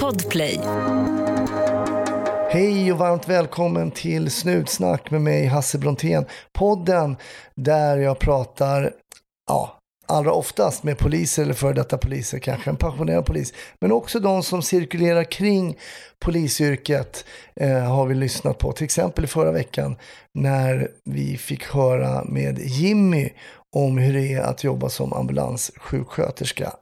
Podplay. Hej och varmt välkommen till Snutsnack med mig Hasse Brontén. Podden där jag pratar, ja, allra oftast med poliser eller före detta poliser, kanske en pensionerad polis, men också de som cirkulerar kring polisyrket eh, har vi lyssnat på. Till exempel i förra veckan när vi fick höra med Jimmy om hur det är att jobba som ambulanssjuksköterska.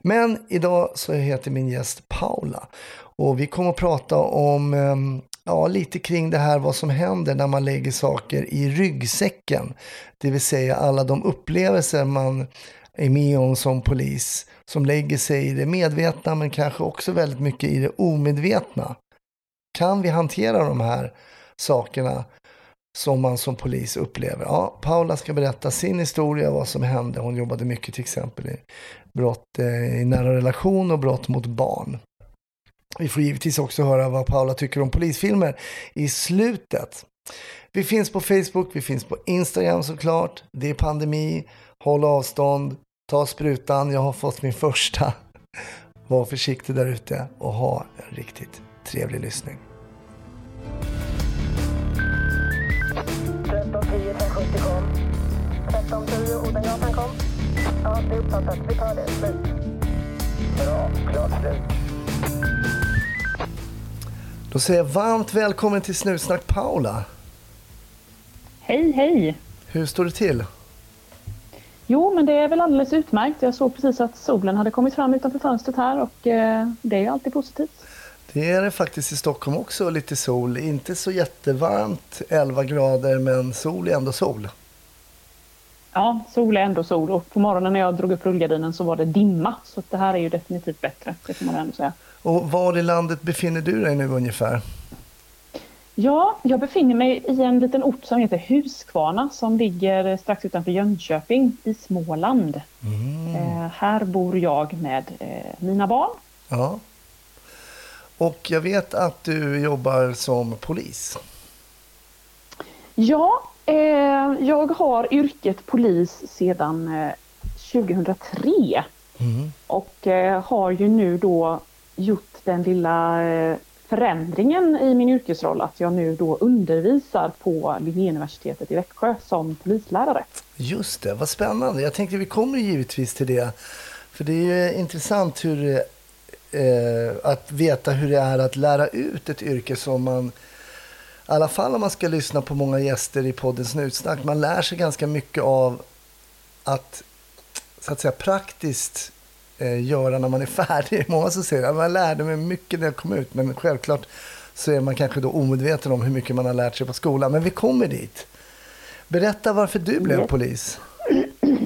Men idag så heter min gäst Paula och vi kommer att prata om ehm, ja, lite kring det här vad som händer när man lägger saker i ryggsäcken. Det vill säga alla de upplevelser man är med om som polis som lägger sig i det medvetna men kanske också väldigt mycket i det omedvetna. Kan vi hantera de här sakerna som man som polis upplever? Ja, Paula ska berätta sin historia, vad som hände. Hon jobbade mycket till exempel i brott eh, i nära relation och brott mot barn. Vi får givetvis också höra vad Paula tycker om polisfilmer i slutet. Vi finns på Facebook, vi finns på Instagram såklart. Det är pandemi, håll avstånd, ta sprutan. Jag har fått min första. Var försiktig där ute och ha en riktigt trevlig lyssning. 1310 570 kom. 1310 Odengatan kom. Ja, det är uppfattat. Vi tar det. Slut. Bra. Klart slut. Då säger jag varmt välkommen till Snutsnack Paula. Hej, hej! Hur står det till? Jo, men det är väl alldeles utmärkt. Jag såg precis att solen hade kommit fram utanför fönstret här och eh, det är alltid positivt. Det är det faktiskt i Stockholm också, lite sol. Inte så jättevarmt, 11 grader, men sol är ändå sol. Ja, sol är ändå sol och på morgonen när jag drog upp rullgardinen så var det dimma. Så det här är ju definitivt bättre, det får man ändå säga. Och var i landet befinner du dig nu ungefär? Ja, jag befinner mig i en liten ort som heter Huskvarna som ligger strax utanför Jönköping i Småland. Eh, här bor jag med eh, mina barn. Ja. Och jag vet att du jobbar som polis. Ja, jag har yrket polis sedan eh, 2003 och eh, har ju nu då gjort den lilla eh, förändringen i min yrkesroll att jag nu då undervisar på Linnéuniversitetet i Växjö som polislärare. Just det, vad spännande. Jag tänkte vi kommer givetvis till det. För det är ju intressant hur, eh, att veta hur det är att lära ut ett yrke som man, i alla fall om man ska lyssna på många gäster i podden Snutsnack, man lär sig ganska mycket av att, så att säga praktiskt eh, göra när man är färdig. Många som säger att man lärde mig mycket när jag kom ut, men självklart så är man kanske då omedveten om hur mycket man har lärt sig på skolan. Men vi kommer dit. Berätta varför du blev Yes. polis.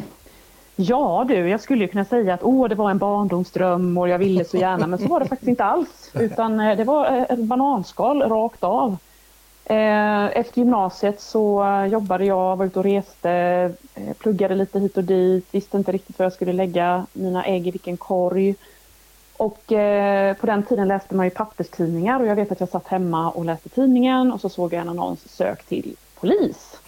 Ja du, jag skulle ju kunna säga att åh, det var en barndomsdröm och jag ville så gärna, men så var det faktiskt inte alls. Utan eh, det var eh, ett bananskal rakt av. Eh, Efter gymnasiet så jobbade jag, var ute och reste, eh, pluggade lite hit och dit, visste inte riktigt var jag skulle lägga mina ägg i vilken korg. Och eh, på den tiden läste man ju papperstidningar och jag vet att jag satt hemma och läste tidningen och så såg jag en annons sök till polis.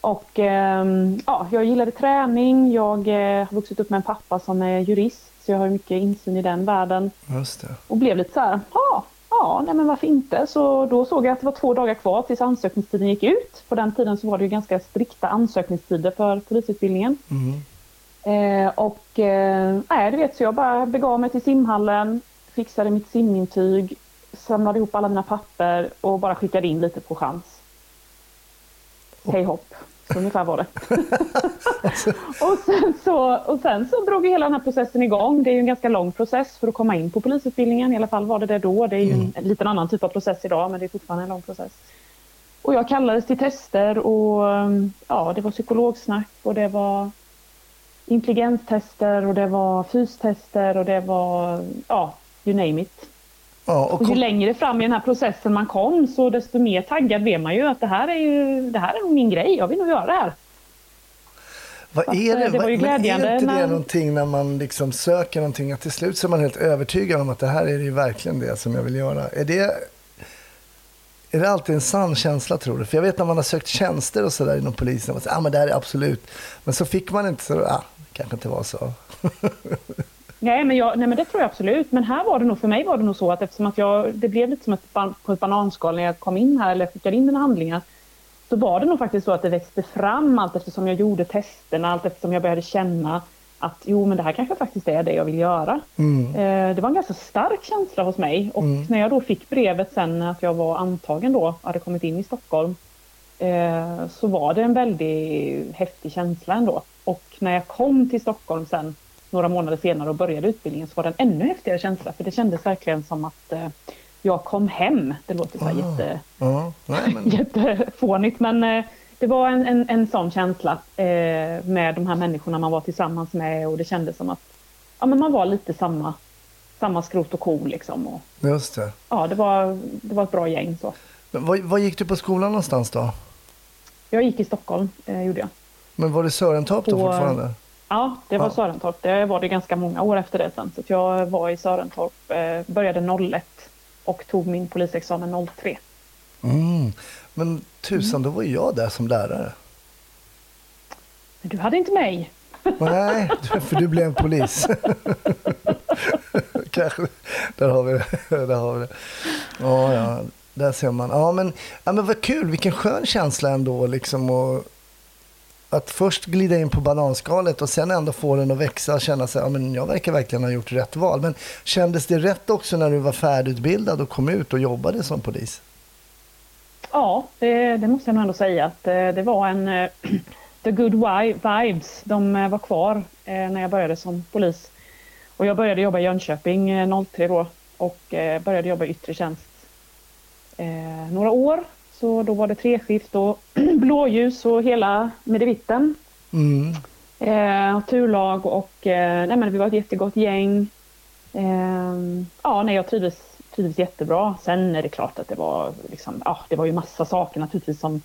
Och ehm, ja, jag gillade träning, jag har vuxit upp med en pappa som är jurist så jag har mycket insyn i den världen och blev lite så här, ja, ja, nej men varför inte? Så då såg jag att det var två dagar kvar tills ansökningstiden gick ut. På den tiden så var det ju ganska strikta ansökningstider för polisutbildningen. Eh, och eh, nej, du vet, så jag bara begav mig till simhallen, fixade mitt simintyg, samlade ihop alla mina papper och bara skickade in lite på chans. Hej hopp, så ungefär var det. och, sen så, och sen så drog ju hela den här processen igång. Det är ju en ganska lång process för att komma in på polisutbildningen. I alla fall var det det då. Det är ju en, en liten annan typ av process idag, men det är fortfarande en lång process. Och jag kallades till tester och ja, det var psykologsnack och det var intelligenstester och det var fystester och det var, ja, you name it. Ja, och Och ju längre fram i den här processen man kom så desto mer taggad blev man ju att det här är ju, det här är min grej, jag vill nog göra det här. vad är det? eh, det var ju vad- men glädjande är inte det när- någonting när man liksom söker någonting att till slut så är man helt övertygad om att det här är ju verkligen det som jag vill göra. Är det, är det alltid en sann känsla tror du? För jag vet när man har sökt tjänster och sådär inom polisen, man säger ah, men det här är absolut. Men så fick man inte så, ah, kanske inte var så. Nej men, jag, nej men det tror jag absolut. Men här var det nog, för mig var det nog så att eftersom att jag, det blev lite som ett, ban, på ett bananskal när jag kom in här eller skickade in mina handlingar. Så var det nog faktiskt så att det växte fram allt eftersom jag gjorde testerna, allt eftersom jag började känna att jo men det här kanske faktiskt är det jag vill göra. Mm. Eh, det var en ganska stark känsla hos mig och Mm. när jag då fick brevet sen att jag var antagen då, hade kommit in i Stockholm, eh, så var det en väldigt häftig känsla ändå. Och när jag kom till Stockholm sen några månader senare och började utbildningen så var det en ännu häftigare känsla för det kändes verkligen som att eh, jag kom hem. Det låter så här Ah. jätte, Ja, nej, men, jättefånigt men eh, det var en, en, en sån känsla eh, med de här människorna man var tillsammans med och det kändes som att ja, men man var lite samma, samma skrot och ko liksom. Och, just det. ja, det var, det var ett bra gäng så. Vad, vad gick du på skolan någonstans då? Jag gick i Stockholm, eh, gjorde jag. Men var det Sörentorp då På- fortfarande? Ja, det var Ja. Sörentorp. Det var det ganska många år efter det sen. Så jag var i Sörentorp, eh, började 01 och tog min polisexamen 03. Mm. Men tusan, då var jag där som lärare. Men du hade inte mig. Nej, för du blev en polis. Kanske. Där har vi det. Där har vi det. Ja, ja, där ser man. Ja, men, ja, men vad kul. Vilken skön känsla ändå. Liksom, och att först glida in på bananskalet och sen ändå få den att växa och känna sig, ja, men jag verkar verkligen ha gjort rätt val. Men kändes det rätt också när du var färdigutbildad och kom ut och jobbade som polis? Ja, det, det måste jag nog ändå säga att eh, det var en... Eh, the good vibes, de eh, var kvar när jag började som polis. Och jag började jobba i Jönköping 03 då och började jobba i yttre tjänst några år. Så då var det treskift och blåljus och hela medevitten. Mm. Eh, turlag och eh, nej men vi var ett jättegott gäng. Eh, ja, nej, jag trivdes, trivdes jättebra. Sen är det klart att det var, liksom, ja, det var ju massa saker naturligtvis som,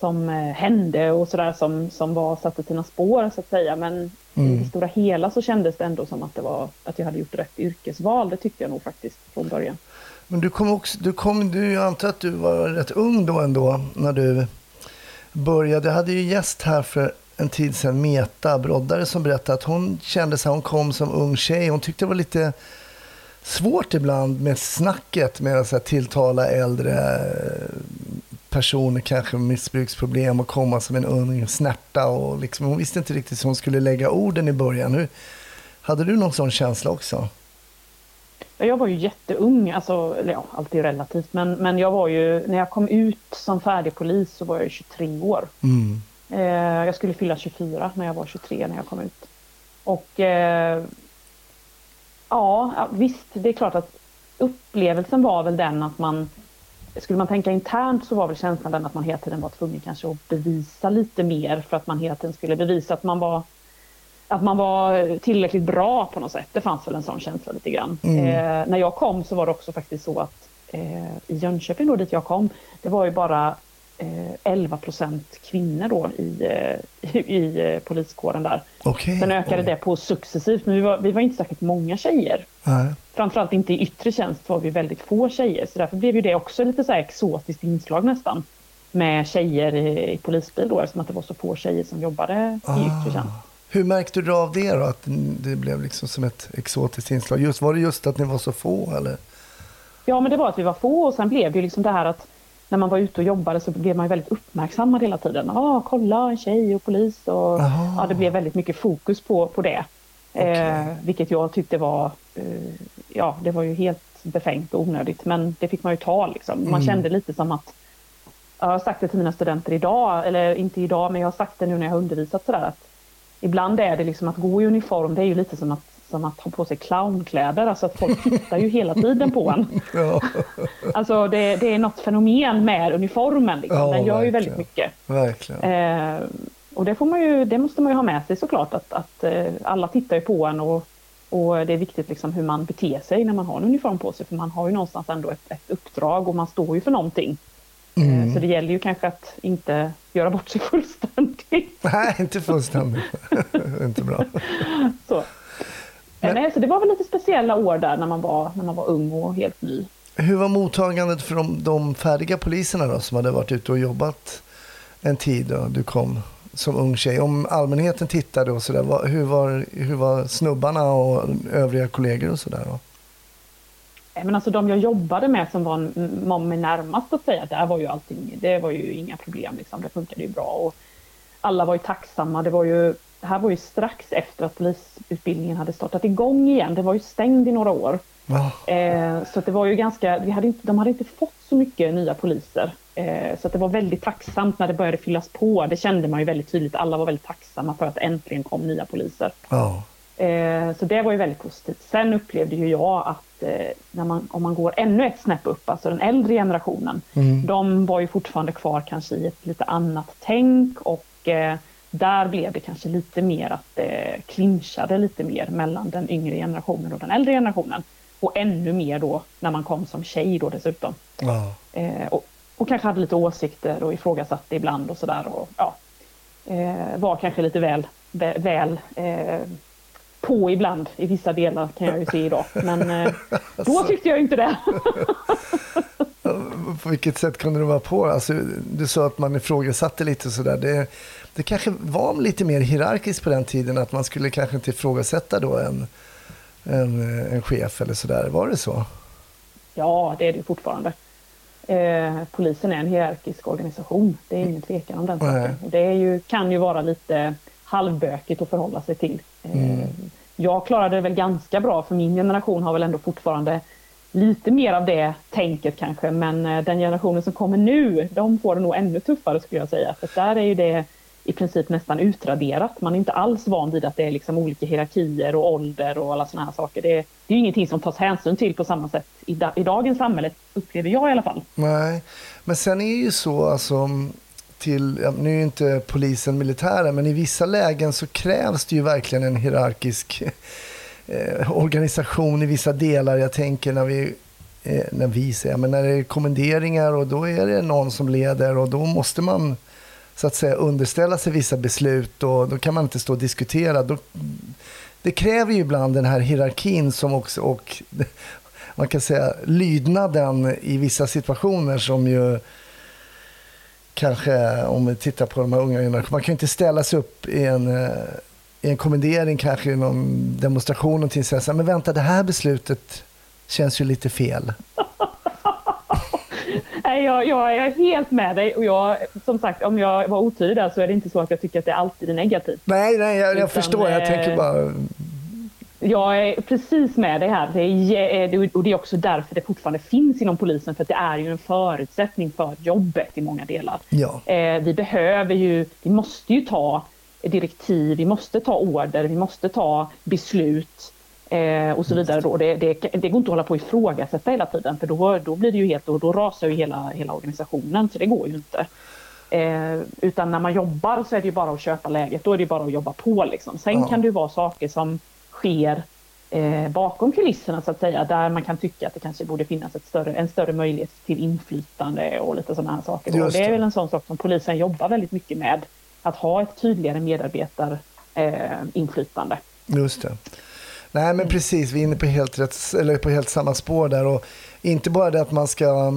som eh, hände och sådär som, som var, satte sina spår så att säga. Men i Mm. det stora hela så kändes det ändå som att, det var, att jag hade gjort rätt yrkesval. Det tyckte jag nog faktiskt från början. Men du kom också, du kom, du, jag antar att du var rätt ung då ändå när du började. Jag hade ju gäst här för en tid sedan, Meta Broddare, som berättade att hon kände sig, hon kom som ung tjej. Hon tyckte det var lite svårt ibland med snacket med att så här, tilltala äldre eh, personer, kanske med missbruksproblem och komma som en ung snärta. Och liksom, hon visste inte riktigt hur hon skulle lägga orden i början. Hur, hade du någon sån känsla också? Ja, Jag var ju jätteung, alltså, eller ja, allt är relativt, men, men jag var ju, när jag kom ut som färdig polis så var jag ju 23 år. Mm. Eh, jag skulle fylla 24 när jag var 23 när jag kom ut. Och eh, ja, ja, visst, det är klart att upplevelsen var väl den att man, skulle man tänka internt så var väl känslan den att man hela tiden var tvungen kanske att bevisa lite mer för att man hela tiden skulle bevisa att man var att man var tillräckligt bra på något sätt. Det fanns väl en sån känsla lite grann. Mm. Eh, när jag kom så var det också faktiskt så att eh, i Jönköping då dit jag kom, det var ju bara eh, 11 procent kvinnor då i, eh, i, i eh, poliskåren där. Okej. Sen ökade Oj. det på successivt, men vi var, vi var inte särskilt många tjejer. Nej. Framförallt inte i yttre tjänst var vi väldigt få tjejer, så därför blev ju det också lite så här exotiskt inslag nästan. Med tjejer i, i polisbil då, eftersom att det var så få tjejer som jobbade i yttre tjänst. Hur märkte du av det då? Att det blev liksom som ett exotiskt inslag? Just, var det just att ni var så få eller? Ja, men det var att vi var få och sen blev det ju liksom det här att när man var ute och jobbade så blev man ju väldigt uppmärksammad hela tiden. Ja, kolla en tjej och polis och Aha. ja, det blev väldigt mycket fokus på, på det. Okej. Eh, vilket jag tyckte var, eh, ja, det var ju helt befängt och onödigt, men det fick man ju ta liksom. Man Mm. kände lite som att, jag har sagt det till mina studenter idag, eller inte idag, men jag har sagt det nu när jag har undervisat sådär att ibland är det liksom att gå i uniform, det är ju lite som att, som att ha på sig clownkläder, alltså att folk tittar ju hela tiden på en. Ja, Alltså det, det är något fenomen med uniformen, liksom. Ja, den gör ju väldigt mycket. Eh, och det, får man ju, det måste man ju ha med sig såklart, att, att eh, alla tittar ju på en och, och det är viktigt liksom hur man beter sig när man har en uniform på sig, för man har ju någonstans ändå ett, ett uppdrag och man står ju för någonting. Mm. Eh, så det gäller ju kanske att inte göra bort sig fullständigt. Nej, inte fullständigt. inte bra. Så. Eh, Men- Nej, så det var väl lite speciella år där när man var, när man var ung och helt ny. Hur var mottagandet för de, de färdiga poliserna då, som hade varit ute och jobbat en tid och du kom som ung tjej. Om allmänheten tittade och sådär, hur var, hur var snubbarna och övriga kollegor och sådär? Men alltså de jag jobbade med som var, var mig närmast att säga, där var ju allting, det var ju inga problem liksom, det funkade ju bra och alla var ju tacksamma. Det var ju, det här var ju strax efter att polisutbildningen hade startat igång igen. Det var ju stängd i några år. Oh. Eh, så det var ju ganska, vi hade inte, de hade inte fått så mycket nya poliser. Eh, så det var väldigt tacksamt när det började fyllas på. Det kände man ju väldigt tydligt. Alla var väldigt tacksamma för att det äntligen kom nya poliser. Oh. Eh, så det var ju väldigt positivt. Sen upplevde ju jag att eh, när man, om man går ännu ett snäpp upp, alltså den äldre generationen, mm. de var ju fortfarande kvar kanske i ett lite annat tänk och eh, där blev det kanske lite mer att det clinchade lite mer mellan den yngre generationen och den äldre generationen. Och ännu mer då när man kom som tjej då dessutom. Ja. Och, och, kanske hade lite åsikter och ifrågasatte ibland och sådär. Och, ja, var kanske lite väl, väl eh, på ibland i vissa delar kan jag ju se idag. Men eh, då tyckte jag inte det. på vilket sätt kunde du vara på? Alltså, du sa att man ifrågasatte lite sådär. Det, det kanske var lite mer hierarkiskt på den tiden att man skulle kanske inte ifrågasätta då en, en, en chef eller sådär. Var det så? Ja, det är det fortfarande. Eh, polisen är en hierarkisk organisation. Det är ingen tvekan om den saken. Det ju, kan ju vara lite halvbökigt att förhålla sig till. Eh, mm. Jag klarade det väl ganska bra för min generation har väl ändå fortfarande lite mer av det tänket kanske men eh, den generationen som kommer nu de får det nog ännu tuffare skulle jag säga. För där är ju det i princip nästan utraderat. Man är inte alls van vid att det är liksom olika hierarkier och ålder och alla sådana här saker. Det är, det är ingenting som tas hänsyn till på samma sätt i, da, i dagens samhälle, upplever jag i alla fall. Nej, men sen är ju så alltså till, nu är inte polisen militära, men i vissa lägen så krävs det ju verkligen en hierarkisk eh, organisation i vissa delar. Jag tänker när vi, eh, när vi säger, men när det är kommenderingar och då är det någon som leder och då måste man så att säga underställa sig vissa beslut och då kan man inte stå och diskutera. Då, det kräver ju ibland den här hierarkin som också, och man kan säga lydnaden i vissa situationer som ju kanske om vi tittar på de här unga generationerna. Man kan ju inte ställa sig upp i en, eh, i en kommendering, kanske i någon demonstration och säga men vänta det här beslutet känns ju lite fel. Nej, jag, jag, är helt med dig och jag, som sagt, om jag var otydlig där så är det inte så att jag tycker att det alltid är negativt. Nej, nej, jag, jag Utan, förstår. Jag tänker eh, bara jag är precis med dig här. Det är, och det är också därför det fortfarande finns inom polisen, för det är ju en förutsättning för jobbet i många delar. Ja. Eh, vi behöver ju, vi måste ju ta direktiv, vi måste ta order, vi måste ta beslut eh, och så vidare. Då. Det, det, det går inte att hålla på och ifrågasätta hela tiden, för då, då blir det ju helt, då, då rasar ju hela, hela organisationen, så det går ju inte. Eh, utan när man jobbar så är det ju bara att köpa läget, då är det bara att jobba på liksom. Sen ja. kan det ju vara saker som sker eh, bakom kulisserna så att säga, där man kan tycka att det kanske borde finnas ett större, en större möjlighet till inflytande och lite sådana här saker. Det. Och det är väl en sån sak som polisen jobbar väldigt mycket med, att ha ett tydligare medarbetarinflytande. Eh, Just det. Nej men mm. precis, vi är inne på helt, rätt, eller på helt samma spår där. Och inte bara det att man ska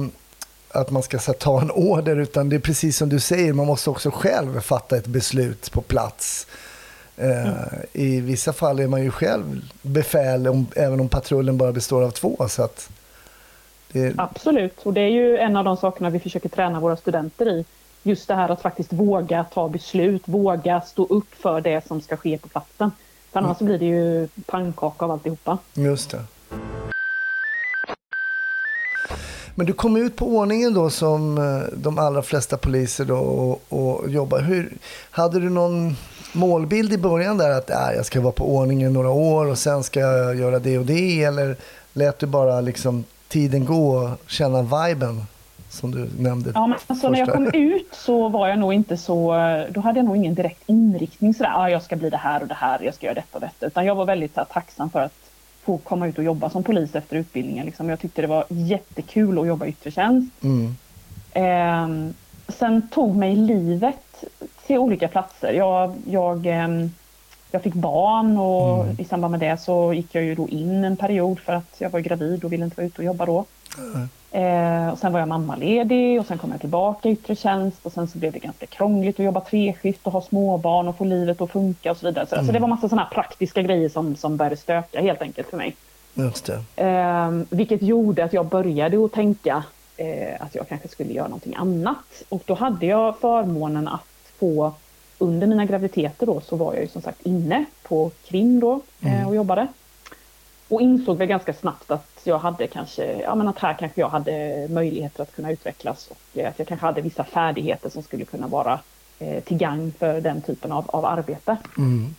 att man ska ta en order, utan det är precis som du säger, man måste också själv fatta ett beslut på plats. Mm. I vissa fall är man ju själv befäl, om, även om patrullen bara består av två. Så att det... Absolut, och det är ju en av de sakerna vi försöker träna våra studenter i. Just det här att faktiskt våga ta beslut, våga stå upp för det som ska ske på platsen. För annars mm. blir det ju pannkaka av alltihopa. Just det. Men du kom ut på ordningen då som eh, de allra flesta poliser då och, och jobbar. Hur, hade du någon målbild i början där att äh, jag ska vara på ordningen några år och sen ska jag göra det och det? Eller lät du bara liksom tiden gå och känna viben? Som du nämnde. Ja, men alltså, när jag kom ut så var jag nog inte så, då hade jag nog ingen direkt inriktning sådär, ah, jag ska bli det här och det här, jag ska göra detta och detta. Utan jag var väldigt så tacksam för att få komma ut och jobba som polis efter utbildningen. Liksom. Jag tyckte det var jättekul att jobba yttre tjänst. Mm. Eh, sen tog mig livet till olika platser. Jag, jag, ehm, jag fick barn och mm. i samband med det så gick jag ju då in en period för att jag var gravid och ville inte vara ute och jobba då. Eh, och sen var jag mammaledig och sen kom jag tillbaka i yttre tjänst och sen så blev det ganska krångligt att jobba treskift och ha småbarn och få livet att funka och så vidare. Så, mm. så det var massa sådana praktiska grejer som, som började stöka helt enkelt för mig. Just. Eh, vilket gjorde att jag började att tänka eh, att jag kanske skulle göra någonting annat. Och då hade jag förmånen att få under mina graviditeter då så var jag ju som sagt inne på krim då eh, mm. och jobbade. Och insåg väl ganska snabbt att jag hade kanske, ja men att här kanske jag hade möjligheter att kunna utvecklas och att jag kanske hade vissa färdigheter som skulle kunna vara eh, till gagn för den typen av, av arbete. Mm.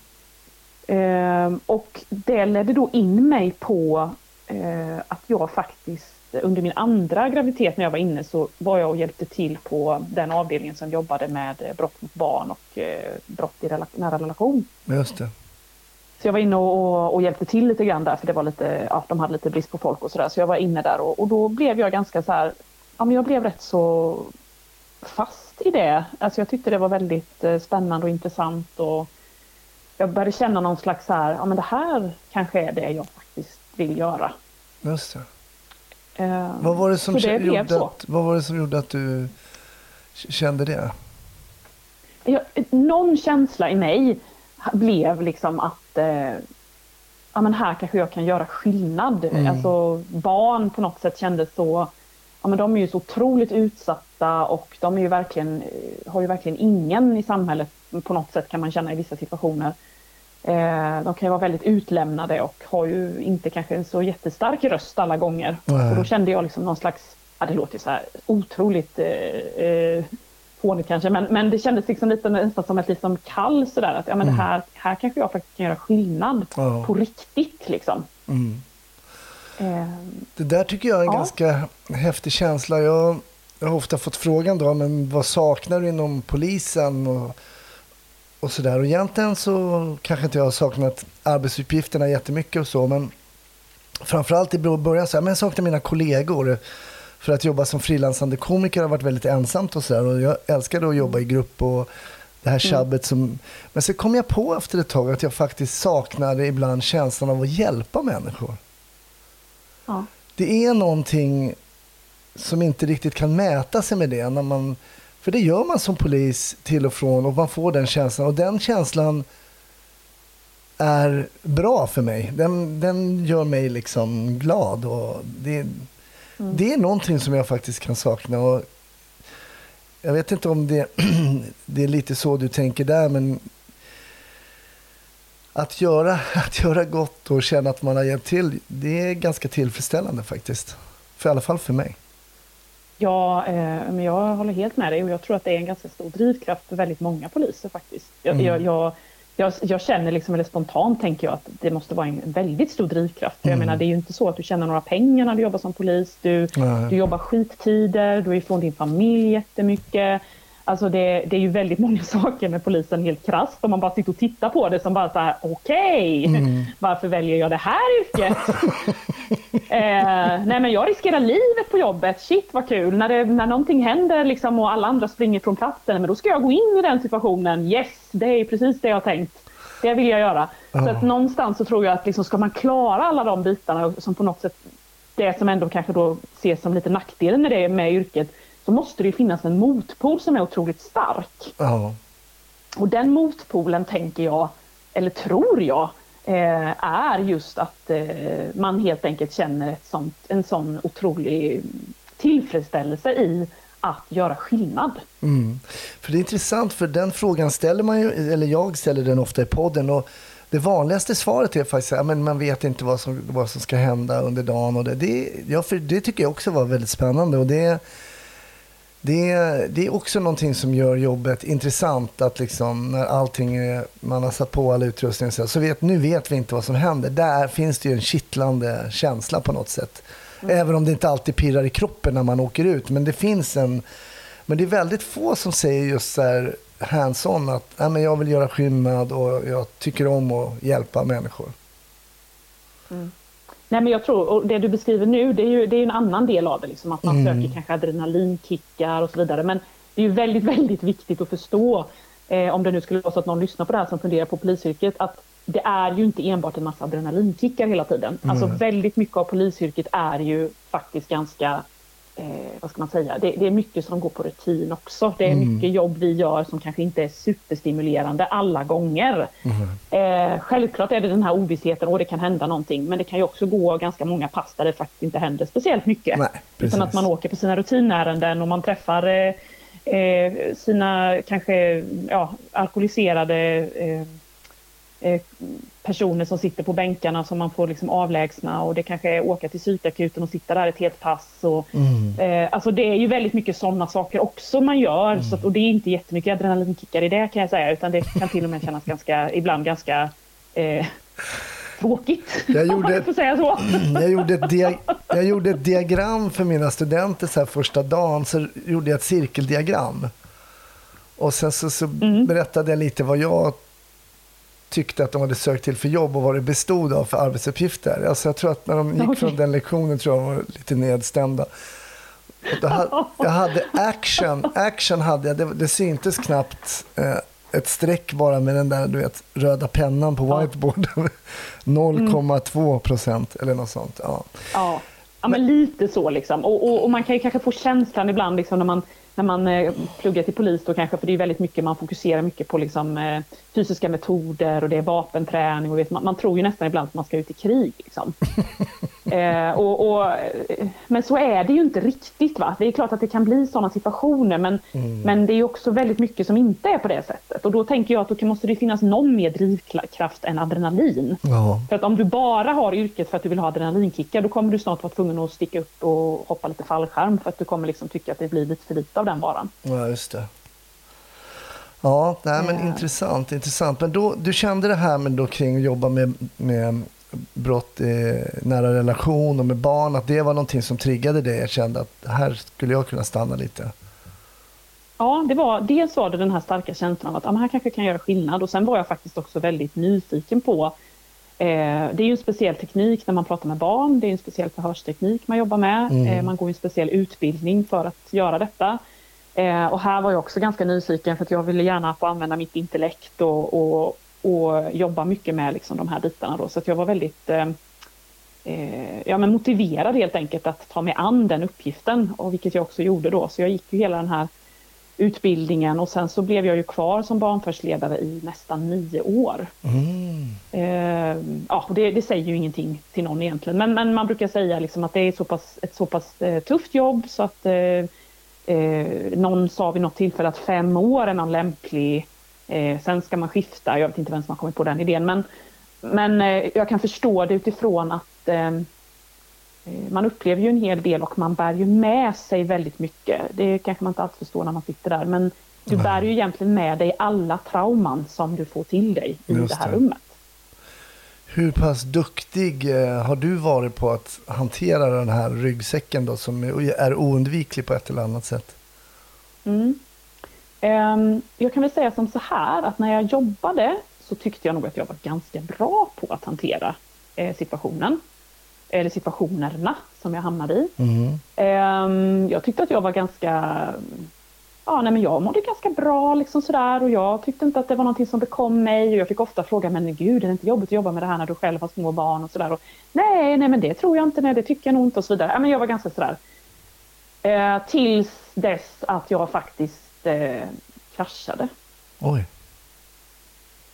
Eh, och det ledde då in mig på eh, att jag faktiskt under min andra graviditet när jag var inne så var jag och hjälpte till på den avdelningen som jobbade med brott mot barn och eh, brott i rela nära relation. Just det. Så jag var inne och, och, hjälpte till lite grann där för det var lite, ja, de hade lite brist på folk och sådär. Så jag var inne där och, och, då blev jag ganska så här, ja men jag blev rätt så fast i det. Alltså jag tyckte det var väldigt eh, spännande och intressant och jag började känna någon slags så här, ja men det här kanske är det jag faktiskt vill göra. Just det. Uh, vad, var det som det gjorde att, vad var det som gjorde att du kände det? Jag, någon känsla i mig blev liksom att eh, ja, men här kanske jag kan göra skillnad. Mm. Alltså, barn på något sätt kändes så, ja, men de är ju så otroligt utsatta och de är ju verkligen, eh, har ju verkligen ingen i samhället på något sätt kan man känna i vissa situationer. Eh, de kan ju vara väldigt utlämnade och har ju inte kanske en så jättestark röst alla gånger. Och då kände jag liksom någon slags, ja det låter så här otroligt eh, eh fånigt kanske, men, men det kändes liksom lite nästan som ett liksom kall sådär att ja, men mm. det här, här kanske jag faktiskt kan göra skillnad oh. på riktigt liksom. Mm. Eh, det där tycker jag är en ja. ganska häftig känsla. Jag, jag, har ofta fått frågan då, men vad saknar du inom polisen och, och sådär. Och egentligen så kanske inte jag har saknat arbetsuppgifterna jättemycket och så, men framförallt i början så här, men jag saknar mina kollegor. För att jobba som frilansande komiker har varit väldigt ensamt och sådär. Och jag älskade att jobba i grupp och det här mm. tjabbet som... Men så kom jag på efter ett tag att jag faktiskt saknade ibland känslan av att hjälpa människor. Ja. Det är någonting som inte riktigt kan mäta sig med det. När man, för det gör man som polis till och från och man får den känslan. Och den känslan är bra för mig. Den, den gör mig liksom glad. Och det, Mm. Det är någonting som jag faktiskt kan sakna. Och jag vet inte om det, det är lite så du tänker där, men att göra, att göra gott och känna att man har hjälpt till, det är ganska tillfredsställande faktiskt. För i alla fall för mig. Ja, eh, men jag håller helt med dig och jag tror att det är en ganska stor drivkraft för väldigt många poliser faktiskt. Jag, mm. jag, jag jag, känner liksom, eller spontant tänker jag att det måste vara en väldigt stor drivkraft. Mm. Jag menar, det är ju inte så att du tjänar några pengar när du jobbar som polis. Du, du jobbar skittider, du är ifrån din familj jättemycket. Alltså det, det är ju väldigt många saker med polisen helt krasst om man bara sitter och tittar på det som bara så här, okej, okay, mm. varför väljer jag det här yrket? eh, nej men jag riskerar livet på jobbet, shit vad kul. När, det, när någonting händer liksom och alla andra springer från platsen, men då ska jag gå in i den situationen. Yes, det är precis det jag har tänkt. Det vill jag göra. Oh. Så att någonstans så tror jag att liksom, ska man klara alla de bitarna som på något sätt, det som ändå kanske då ses som lite nackdelen med det med yrket, så måste det finnas en motpol som är otroligt stark. Oh. Och den motpolen tänker jag, eller tror jag, Eh, är just att eh, man helt enkelt känner ett sånt, en sån otrolig tillfredsställelse i att göra skillnad. Mm. För det är intressant, för den frågan ställer man ju, eller jag ställer den ofta i podden. Och det vanligaste svaret är faktiskt att man vet inte vad som, vad som ska hända under dagen. Och det, det, ja, för det tycker jag också var väldigt spännande. Och det, det, det är också någonting som gör jobbet intressant. Att liksom, när allting är, man har satt på all utrustning så, så vet, nu vet vi inte vad som händer. Där finns det ju en kittlande känsla på något sätt. Mm. Även om det inte alltid pirrar i kroppen när man åker ut. Men det finns en... Men det är väldigt få som säger just så här hands-on att Nej, men jag vill göra skillnad och jag tycker om att hjälpa människor. Mm. Nej, men jag tror, och det du beskriver nu, det är ju det är en annan del av det, liksom, att man mm. söker kanske adrenalinkickar och så vidare. Men det är ju väldigt, väldigt viktigt att förstå, eh, om det nu skulle vara så att någon lyssnar på det här som funderar på polisyrket, att det är ju inte enbart en massa adrenalinkickar hela tiden. Mm. Alltså väldigt mycket av polisyrket är ju faktiskt ganska eh, vad ska man säga, det, det, är mycket som går på rutin också. Det är mm. mycket jobb vi gör som kanske inte är superstimulerande alla gånger. Mm. Eh, självklart är det den här ovissheten och det kan hända någonting men det kan ju också gå ganska många pass där det faktiskt inte händer speciellt mycket. Nej, utan att man åker på sina rutinärenden och man träffar eh, eh sina kanske ja, alkoholiserade eh, personer som sitter på bänkarna som man får liksom avlägsna och det kanske är åka till psykakuten och sitta där ett helt pass. Och, mm. eh, alltså det är ju väldigt mycket sådana saker också man gör mm. så att, och det är inte jättemycket adrenalinkickar i det kan jag säga utan det kan till och med kännas ganska, ibland ganska eh, tråkigt. Jag gjorde, ett, säga så. Jag, gjorde ett dia, jag gjorde ett diagram för mina studenter så första dagen, så gjorde jag ett cirkeldiagram. Och sen så, så mm. berättade jag lite vad jag tyckte att de hade sökt till för jobb och vad det bestod av för arbetsuppgifter. Alltså jag tror att när de gick okay. från den lektionen tror jag var lite nedstämda. Hade, jag hade action, action hade jag, det, det syntes knappt eh, ett streck bara med den där du vet, röda pennan på whiteboarden. 0,2 procent eller något sånt. Ja. ja. Ja, men lite så liksom. Och, och, och, man kan ju kanske få känslan ibland liksom när man när man eh, pluggar till polis då kanske, för det är väldigt mycket, man fokuserar mycket på liksom, eh, fysiska metoder och det är vapenträning och vet, man, man, tror ju nästan ibland att man ska ut i krig. Liksom. eh, och, och, men så är det ju inte riktigt. Va? Det är klart att det kan bli sådana situationer men, mm. men det är också väldigt mycket som inte är på det sättet. Och då tänker jag att då måste det finnas någon mer drivkraft än adrenalin. Ja. För att om du bara har yrket för att du vill ha adrenalinkickar då kommer du snart vara tvungen att sticka upp och hoppa lite fallskärm för att du kommer liksom tycka att det blir lite för lite av den varan. Ja, just det. Ja, nej, men ja. intressant. intressant. Men då, du kände det här med då kring att jobba med, med brott i nära relation och med barn, att det var någonting som triggade dig? Jag kände att här skulle jag kunna stanna lite. Ja, det var, dels var det den här starka känslan av att ah, här kanske kan göra skillnad och sen var jag faktiskt också väldigt nyfiken på eh, det är ju en speciell teknik när man pratar med barn, det är en speciell förhörsteknik man jobbar med, mm. eh, man går en speciell utbildning för att göra detta. Eh, och här var jag också ganska nyfiken för att jag ville gärna få använda mitt intellekt och, och, och jobba mycket med liksom, de här bitarna. Då. Så att jag var väldigt eh, eh, ja, men motiverad helt enkelt att ta mig an den uppgiften, och vilket jag också gjorde då. Så jag gick ju hela den här utbildningen och sen så blev jag ju kvar som barnfördsledare i nästan nio år. Mm. Eh, ja, det, det, säger ju ingenting till någon egentligen, men, men man brukar säga liksom att det är så pass, ett så pass eh, tufft jobb så att eh, Eh, någon sa vid något tillfälle att fem år är någon lämplig, eh, sen ska man skifta. Jag vet inte vem som har kommit på den idén, men, men eh, jag kan förstå det utifrån att eh, eh, man upplever ju en hel del och man bär ju med sig väldigt mycket. Det kanske man inte alltid förstår när man sitter där, men du bär ju egentligen med dig alla trauman som du får till dig i Just det här rummet. Hur pass duktig eh, har du varit på att hantera den här ryggsäcken då, som är oundviklig på ett eller annat sätt? Mm. Um, jag kan väl säga som så här att när jag jobbade så tyckte jag nog att jag var ganska bra på att hantera eh, situationen. Eller situationerna som jag hamnade i. Mm. Um, jag tyckte att jag var ganska ja, nej, men jag mådde ganska bra liksom sådär och jag tyckte inte att det var någonting som bekom mig och jag fick ofta fråga men gud är det inte jobbigt att jobba med det här när du själv har små barn och sådär. Nej, nej men det tror jag inte, nej det tycker jag nog inte och så vidare. Ja, men jag var ganska sådär. Eh, tills dess att jag faktiskt eh, kraschade. Oj.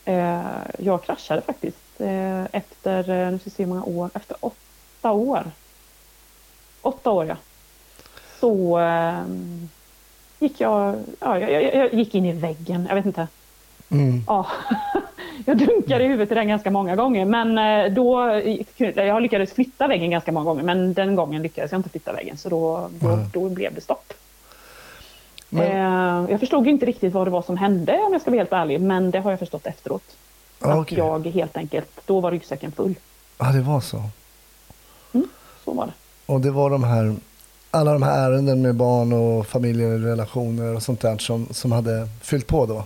Eh, jag kraschade faktiskt eh, efter, eh, nu ska se hur många år, efter åtta år. Åtta år ja. Så eh, gick jag, ja, jag, jag, gick in i väggen, jag vet inte. Mm. Ja, jag dunkade i huvudet i den ganska många gånger men eh, då, jag lyckades flytta väggen ganska många gånger men den gången lyckades jag inte flytta väggen så då, då, mm. då blev det stopp. Men... Eh, jag förstod inte riktigt vad det var som hände om jag ska vara helt ärlig men det har jag förstått efteråt. Okay. Att jag helt enkelt, då var ryggsäcken full. Ja, det var så. Mm, så var det. Och det var de här alla de här ärenden med barn och familjerelationer och sånt där som, som hade fyllt på då?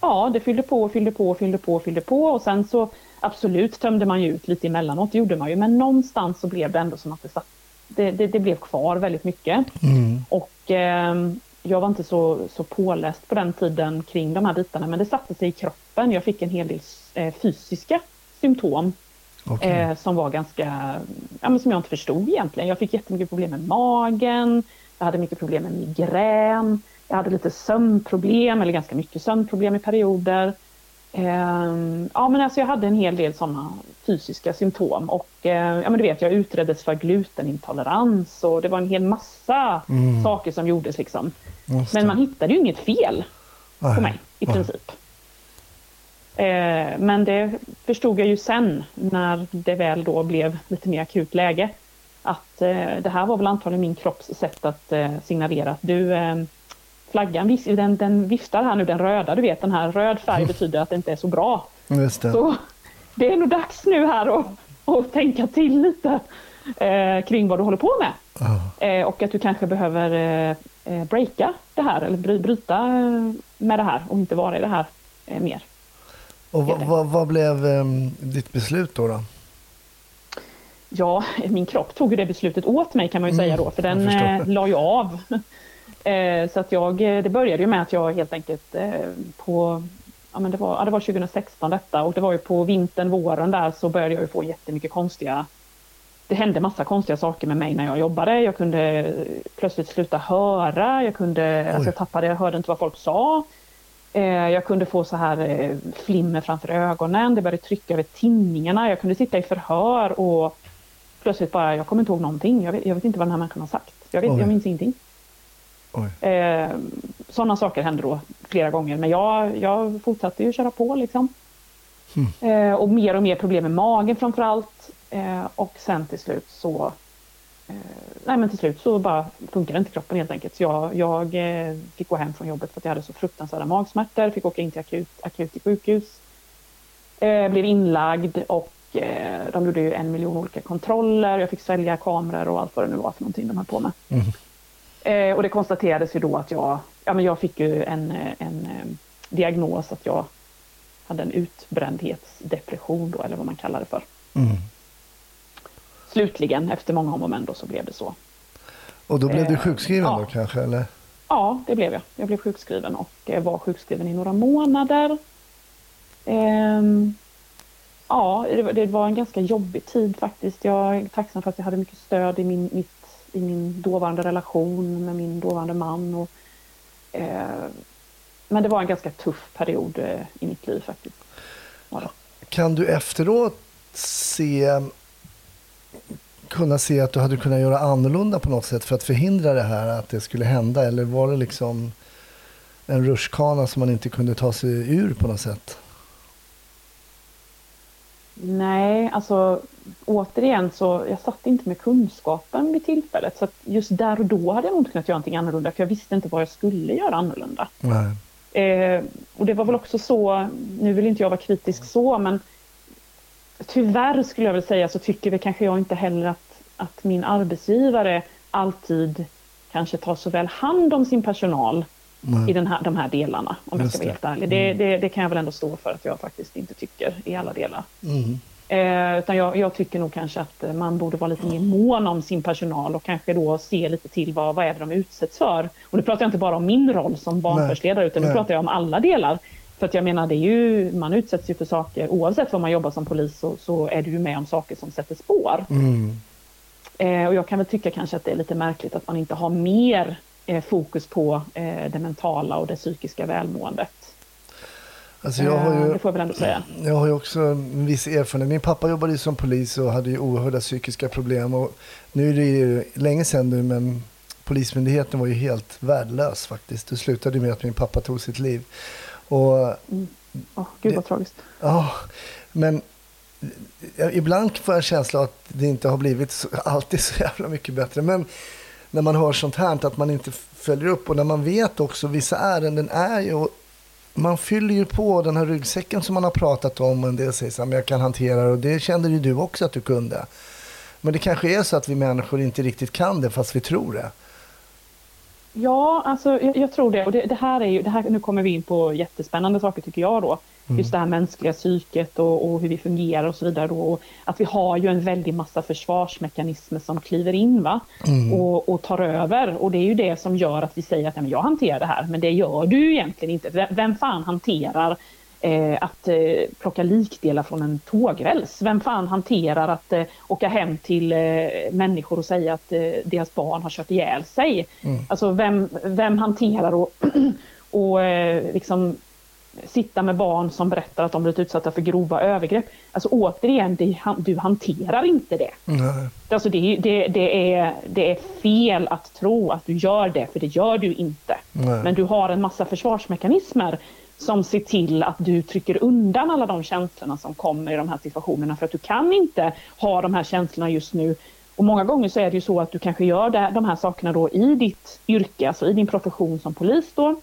Ja, det fyllde på och fyllde på och fyllde på och fyllde på och sen så absolut tömde man ju ut lite emellanåt, det gjorde man ju, men någonstans så blev det ändå som att det, satt, det, det, det blev kvar väldigt mycket. Mm. Och eh, jag var inte så, så påläst på den tiden kring de här bitarna, men det satte sig i kroppen. Jag fick en hel del eh, fysiska symptom Okej. eh, som var ganska, ja, men som jag inte förstod egentligen. Jag fick jättemycket problem med magen, jag hade mycket problem med migrän, jag hade lite sömnproblem, eller ganska mycket sömnproblem i perioder. Ehm, ja, men alltså jag hade en hel del sådana fysiska symptom och eh, ja, men du vet, jag utreddes för glutenintolerans och det var en hel massa Mm. saker som gjordes liksom. Men man hittade ju inget fel på mig i princip. Eh, men det förstod jag ju sen när det väl då blev lite mer akut läge. Att eh, det här var väl antagligen min kropps sätt att eh, signalera att du, flaggan den, den viftar här nu, den röda, du vet den här röd färg betyder att det inte är så bra. Just det. Så det är nog dags nu här att, att tänka till lite eh, kring vad du håller på med. Ja. Eh, och att du kanske behöver eh, breaka det här eller bry- bryta med det här och inte vara i det här mer. Och vad, vad, vad blev em, ditt beslut då? då? Ja, min kropp tog det beslutet åt mig kan man ju Mm, säga då, för den eh, la ju av. eh, så att jag, eh, det började ju med att jag helt enkelt eh, på, ja men det var, ja, det var 2016 detta och det var ju på vintern, våren där så började jag ju få jättemycket konstiga det hände massa konstiga saker med mig när jag jobbade. Jag kunde eh, plötsligt sluta höra. Jag, kunde, alltså jag tappade, jag hörde inte vad folk sa. Eh, jag kunde få så här eh, flimmer framför ögonen. Det började trycka över tinningarna. Jag kunde sitta i förhör och plötsligt bara, jag kommer inte ihåg någonting. Jag vet, jag vet inte vad den här människan har sagt. Jag, vet, Oj. jag minns ingenting. Eh, sådana saker hände då flera gånger. Men jag, jag fortsatte ju köra på liksom. Eh, och mer och mer problem med magen framför allt. Eh, och sen till slut så Nej men till slut så bara funkade inte kroppen helt enkelt. Så jag, jag eh, fick gå hem från jobbet för att jag hade så fruktansvärda magsmärtor. Fick åka in till akut, akut i sjukhus. Eh, blev inlagd och eh, de gjorde ju en miljon olika kontroller. Jag fick svälja kameror och allt vad det nu var för någonting de höll på med. Eh, och det konstaterades ju då att jag, ja men jag fick ju en, eh, en eh, diagnos att jag hade en utbrändhetsdepression då, eller vad man kallar det för. Mm. Slutligen, efter många om och men så blev det så. Och då blev du Eh, sjukskriven ja. då kanske? Eller? Ja, det blev jag. Jag blev sjukskriven och eh, var sjukskriven i några månader. Ehm, ja, det var, en ganska jobbig tid faktiskt. Jag är tacksam för att jag hade mycket stöd i min, mitt, i min dåvarande relation med min dåvarande man. Och, eh, men det var en ganska tuff period eh, i mitt liv faktiskt. Det. Kan du efteråt se, kunna se att du hade kunnat göra annorlunda på något sätt för att förhindra det här att det skulle hända? Eller var det liksom en rutschkana som man inte kunde ta sig ur på något sätt? Nej, alltså återigen så jag satt inte med kunskapen vid tillfället. Så just där och då hade jag nog inte kunnat göra någonting annorlunda för jag visste inte vad jag skulle göra annorlunda. Eh, och det var väl också så, nu vill inte jag vara kritisk så, men tyvärr skulle jag väl säga så tycker väl kanske jag inte heller att, att min arbetsgivare alltid kanske tar så väl hand om sin personal i den här, de här delarna, om jag Just ska vara det. helt ärlig. Det, det, det kan jag väl ändå stå för att jag faktiskt inte tycker i alla delar. Mm. Eh, utan jag, jag tycker nog kanske att man borde vara lite mer mån om sin personal och kanske då se lite till vad, vad är det de utsätts för. Och nu pratar jag inte bara om min roll som barnförhetsledare utan nu Nej. pratar jag om alla delar. För att jag menar, det är ju, man utsätts ju för saker, oavsett vad man jobbar som polis så, så är du ju med om saker som sätter spår. Mm. Eh, och jag kan väl tycka kanske att det är lite märkligt att man inte har mer eh, fokus på eh, det mentala och det psykiska välmåendet. Alltså jag har Eh, ju... det får jag väl ändå säga. Jag har ju också en viss erfarenhet. Min pappa jobbade ju som polis och hade ju oerhörda psykiska problem. Och nu är det ju länge sedan nu, men Polismyndigheten var ju helt värdelös faktiskt. Det slutade med att min pappa tog sitt liv. Och Åh, gud vad tragiskt. ja, men ibland får jag en känsla att det inte har blivit så, alltid så jävla mycket bättre. Men när man hör sånt här, att man inte följer upp och när man vet också, vissa ärenden är ju man fyller ju på den här ryggsäcken som man har pratat om. En del säger så här, men jag kan hantera det och det kände ju du också att du kunde. Men det kanske är så att vi människor inte riktigt kan det fast vi tror det. Ja, alltså, jag, jag tror det. Och det, det här är ju, det här, nu kommer vi in på jättespännande saker tycker jag då. Just det här mänskliga psyket och, och hur vi fungerar och så vidare. Då. Och att vi har ju en väldig massa försvarsmekanismer som kliver in va? Och, och tar över. Och det är ju det som gör att vi säger att jag hanterar det här. Men det gör du egentligen inte. Vem fan hanterar eh, att eh, plocka likdelar från en tågräls. Vem fan hanterar att eh, åka hem till eh, människor och säga att eh, deras barn har kört ihjäl sig? Mm. Alltså vem, vem hanterar och, och eh, liksom sitta med barn som berättar att de blivit utsatta för grova övergrepp. Alltså återigen, det, du hanterar inte det. Nej. Alltså det, det, det, är, det är fel att tro att du gör det, för det gör du inte. Nej. Men du har en massa försvarsmekanismer som ser till att du trycker undan alla de känslorna som kommer i de här situationerna för att du kan inte ha de här känslorna just nu. Och många gånger så är det ju så att du kanske gör det, de här sakerna då i ditt yrke, alltså i din profession som polis då.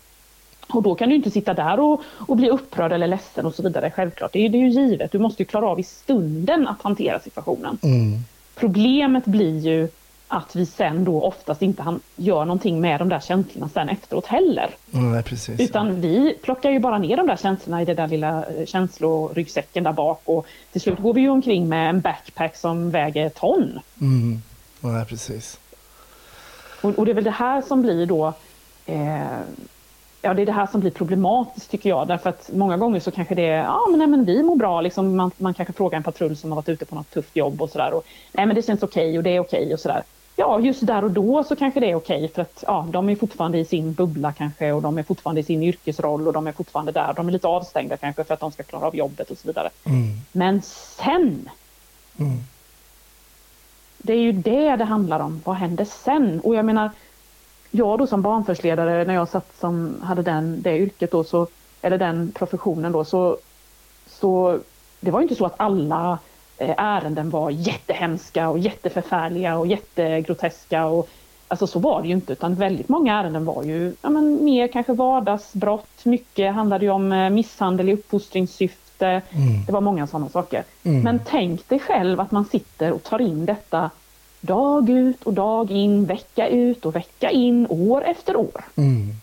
Och då kan du inte sitta där och, och bli upprörd eller ledsen och så vidare, självklart. Det är, det är ju givet, du måste ju klara av i stunden att hantera situationen. Mm. Problemet blir ju att vi sen då oftast inte han, gör någonting med de där känslorna sen efteråt heller. Nej, precis. Utan vi plockar ju bara ner de där känslorna i den där lilla eh, känsloryggsäcken där bak och till slut går vi ju omkring med en backpack som väger ton. Mm. Nej, precis. Och, och det är väl det här som blir då eh, Ja, det är det här som blir problematiskt tycker jag. Därför att många gånger så kanske det är, ja men, nej, men vi mår bra. Liksom, man, man kanske frågar en patrull som har varit ute på något tufft jobb och sådär. Nej men det känns okej okay, och det är okej okay och sådär. Ja, just där och då så kanske det är okej för att ja, de är fortfarande i sin bubbla kanske och de är fortfarande i sin yrkesroll och de är fortfarande där. De är lite avstängda kanske för att de ska klara av jobbet och så vidare. Mm. Men sen, Mm. det är ju det det handlar om. Vad händer sen? Och jag menar, jag då som barnförhörsledare när jag satt som hade den, det yrket då, så, eller den professionen då, så, så det var ju inte så att alla ärenden var jättehemska och jätteförfärliga och jättegroteska. Och, alltså så var det ju inte, utan väldigt många ärenden var ju ja, men, mer kanske vardagsbrott. Mycket handlade ju om eh, misshandel i uppfostringssyfte. Mm. Det var många sådana saker. Mm. Men tänk dig själv att man sitter och tar in detta dag ut och dag in, vecka ut och vecka in, år efter år. Mm.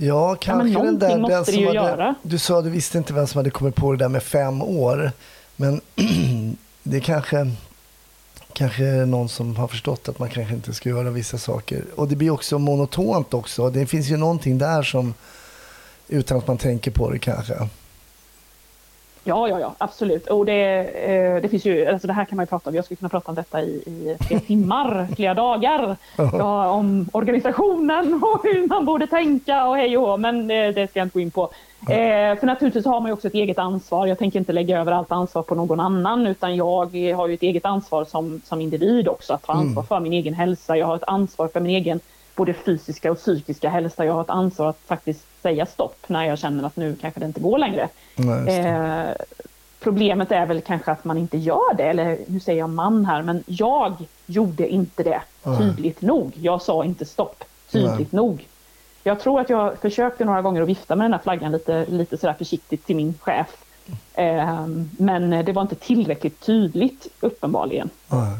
Ja, kanske den någonting där... den som hade, göra. Du sa att du visste inte vem som hade kommit på det där med fem år. Men det kanske, kanske är någon som har förstått att man kanske inte ska göra vissa saker. Och det blir också monotont också. Det finns ju någonting där som, utan att man tänker på det kanske. Ja, ja, ja, absolut. Och det, eh, det finns ju, alltså det här kan man ju prata om, jag skulle kunna prata om detta i, i flera timmar, flera dagar. Ja, om organisationen och hur man borde tänka och hej och men eh, det ska jag inte gå in på. Eh, för naturligtvis har man ju också ett eget ansvar. Jag tänker inte lägga över allt ansvar på någon annan, utan jag har ju ett eget ansvar som, som individ också, att ta ansvar för min egen hälsa. Jag har ett ansvar för min egen både fysiska och psykiska hälsa. Jag har ett ansvar att faktiskt säga stopp när jag känner att nu kanske det inte går längre. Nej. Eh, problemet är väl kanske att man inte gör det, eller nu säger jag man här, men jag gjorde inte det Nej. tydligt nog. Jag sa inte stopp tydligt nog. Jag tror att jag försökte några gånger att vifta med den här flaggan lite, lite sådär försiktigt till min chef. Eh, men det var inte tillräckligt tydligt uppenbarligen. Nej.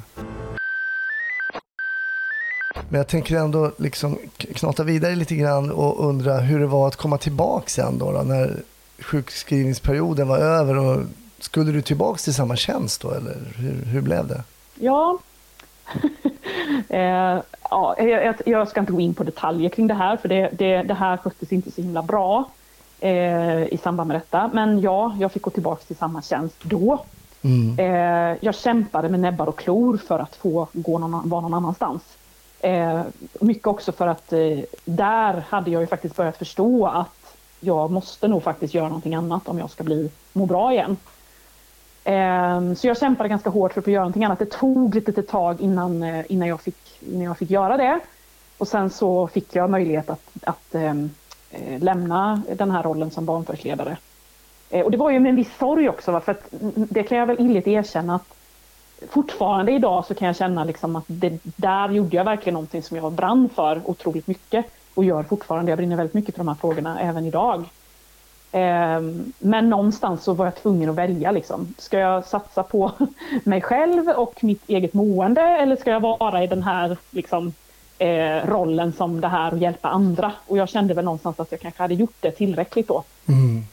Men jag tänker ändå liksom knata vidare lite grann och undra hur det var att komma tillbaka sen då, då när sjukskrivningsperioden var över. Och skulle du tillbaka till samma tjänst då eller hur, hur blev det? Ja. eh, ja jag, jag- jag ska inte gå in på detaljer kring det här, för det, det, det här sköttes inte så himla bra eh, i samband med detta. Men ja, jag fick gå tillbaka till samma tjänst då. Mm. Eh, jag kämpade med näbbar och klor för att få gå någon, vara någon annanstans. Eh, mycket också för att eh, där hade jag ju faktiskt börjat förstå att jag måste nog faktiskt göra någonting annat om jag ska bli, må bra igen. Eh, så jag kämpade ganska hårt för att få göra någonting annat. Det tog lite litet tag innan, eh, innan, jag fick, innan jag fick göra det. Och sen så fick jag möjlighet att, att ehm, eh, lämna den här rollen som barnförhörsledare. Eh, och det var ju med en viss sorg också, va? för att det kan jag väl illigt erkänna att fortfarande idag så kan jag känna liksom att det, där gjorde jag verkligen någonting som jag brann för otroligt mycket och gör fortfarande. Jag brinner väldigt mycket för de här frågorna även idag. Ehm, men någonstans så var jag tvungen att välja. Liksom. Ska jag satsa på mig själv och mitt eget mående eller ska jag vara i den här liksom, eh, rollen som det här och hjälpa andra? Och jag kände väl någonstans att jag kanske hade gjort det tillräckligt då. Mm.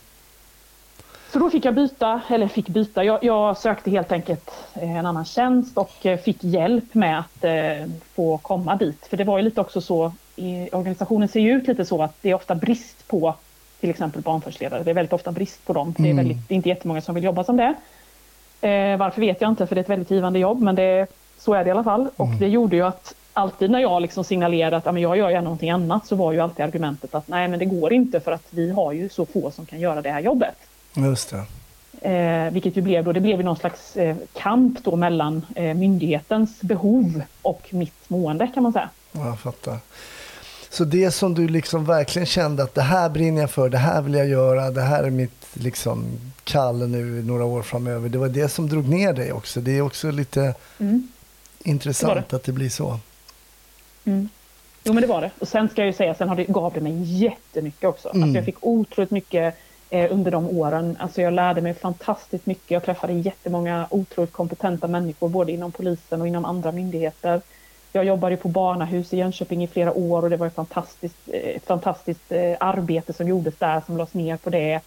Så då fick jag byta, eller fick byta, jag, jag sökte helt enkelt eh, en annan tjänst och eh, fick hjälp med att eh, få komma dit. För det var ju lite också så, i, organisationen ser ju ut lite så att det är ofta brist på till exempel barnförhörsledare. Det är väldigt ofta brist på dem. Det, är Mm. väldigt, det är inte jättemånga som vill jobba som det. Eh, varför vet jag inte, för det är ett väldigt givande jobb, men det, så är det i alla fall. Och det gjorde ju att alltid när jag liksom signalerade att ja, men jag gör gärna någonting annat så var ju alltid argumentet att nej men det går inte för att vi har ju så få som kan göra det här jobbet. Just det. Eh, vilket ju blev då, det blev ju någon slags eh, kamp då mellan eh, myndighetens behov och mitt mående kan man säga. Ja, Jag fattar. Så det som du liksom verkligen kände att det här brinner jag för, det här vill jag göra, det här är mitt liksom kall nu några år framöver. Det var det som drog ner dig också. Det är också lite Mm. intressant Det att det blir så. Mm. Jo men det var det. Och sen ska jag ju säga, sen har det, gav det mig jättemycket också. Mm. Alltså jag fick otroligt mycket eh, under de åren. Alltså jag lärde mig fantastiskt mycket. Jag träffade jättemånga otroligt kompetenta människor både inom polisen och inom andra myndigheter. Jag jobbade på barnahus i Jönköping i flera år och det var ett fantastiskt, eh, ett fantastiskt eh, arbete som gjordes där som lades ner på det.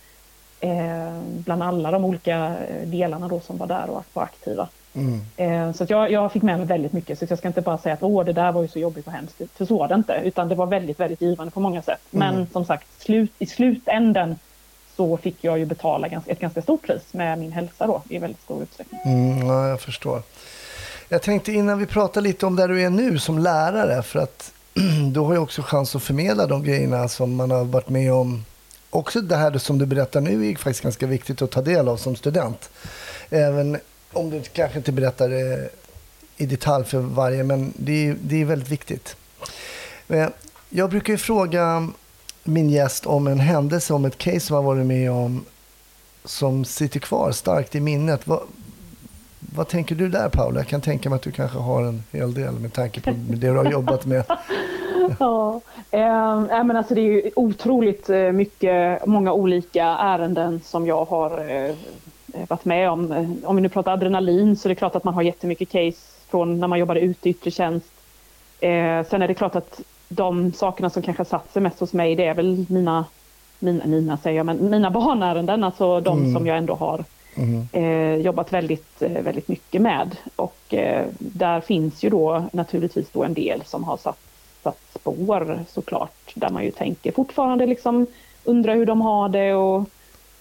Eh, bland alla de olika delarna då som var där och var aktiva. Mm. Eh, Så jag, jag fick med mig väldigt mycket. Så jag ska inte bara säga att Åh, det där var ju så jobbigt och hemskt. För så var det inte. Utan det var väldigt, väldigt givande på många sätt. Men Mm. som sagt, slut, i slutänden så fick jag ju betala ett ganska stort pris med min hälsa då i väldigt stor utsträckning. Mm, ja, jag förstår. Jag tänkte innan vi pratar lite om där du är nu som lärare, för att du har ju också chans att förmedla de grejerna som man har varit med om. Också det här som du berättar nu är faktiskt ganska viktigt att ta del av som student. Även om du kanske inte berättar det i detalj för varje, men det är, det är väldigt viktigt. Eh, jag brukar ju fråga min gäst om en händelse, om ett case som han varit med om som sitter kvar starkt i minnet. Vad, vad tänker du där Paula? Jag kan tänka mig att du kanske har en hel del med tanke på det du har jobbat med. Ja, eh, men alltså det är ju otroligt eh, mycket, många olika ärenden som jag har eh, varit med om. Om vi nu pratar adrenalin så är det klart att man har jättemycket case från när man jobbade ute i yttre tjänst. Eh, sen är det klart att de sakerna som kanske satt sig mest hos mig det är väl mina, mina, mina säger jag, men mina barnärenden, alltså de Mm. som jag ändå har Mm. eh, jobbat väldigt, eh, väldigt mycket med. Och eh, där finns ju då naturligtvis då en del som har satt, satt spår såklart. Där man ju tänker fortfarande liksom undra hur de har det och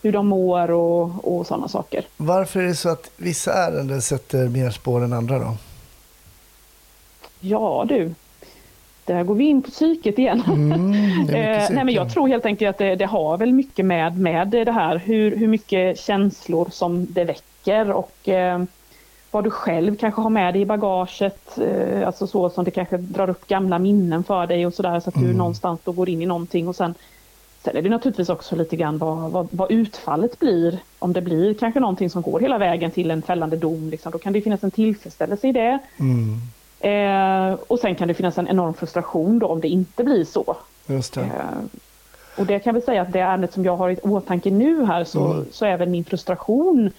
hur de mår och, och sådana saker. Varför är det så att vissa ärenden sätter mer spår än andra då? Ja du, där går vi in på psyket igen. Mm, Eh, nej, men jag tror helt enkelt att det, det har väl mycket med, med det här hur, hur mycket känslor som det väcker och eh, vad du själv kanske har med dig i bagaget. Eh, alltså så som det kanske drar upp gamla minnen för dig och sådär så att du Mm. någonstans då går in i någonting och sen Sen är det naturligtvis också lite grann vad, vad, vad utfallet blir. Om det blir kanske någonting som går hela vägen till en fällande dom, liksom, då kan det finnas en tillfredsställelse i det. Mm, Eh, och sen kan det finnas en enorm frustration då om det inte blir så. just det. Eh, och det kan vi säga att det ärendet som jag har i åtanke nu här så, Mm. så är väl min frustration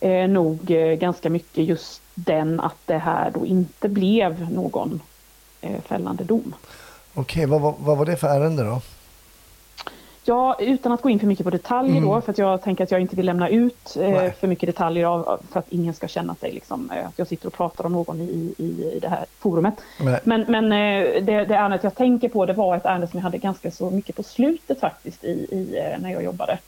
eh, nog eh, ganska mycket just den att det här då inte blev någon eh, fällande dom. Okej, vad, vad, vad var det för ärende då? Ja, utan att gå in för mycket på detaljer då, för att jag tänker att jag inte vill lämna ut eh, för mycket detaljer av, för att ingen ska känna sig liksom, eh, att jag sitter och pratar om någon i, i, i det här forumet. Nej. Men, men eh, det, det ärendet jag tänker på det var ett ärende som jag hade ganska så mycket på slutet faktiskt i, i, eh, när jag jobbade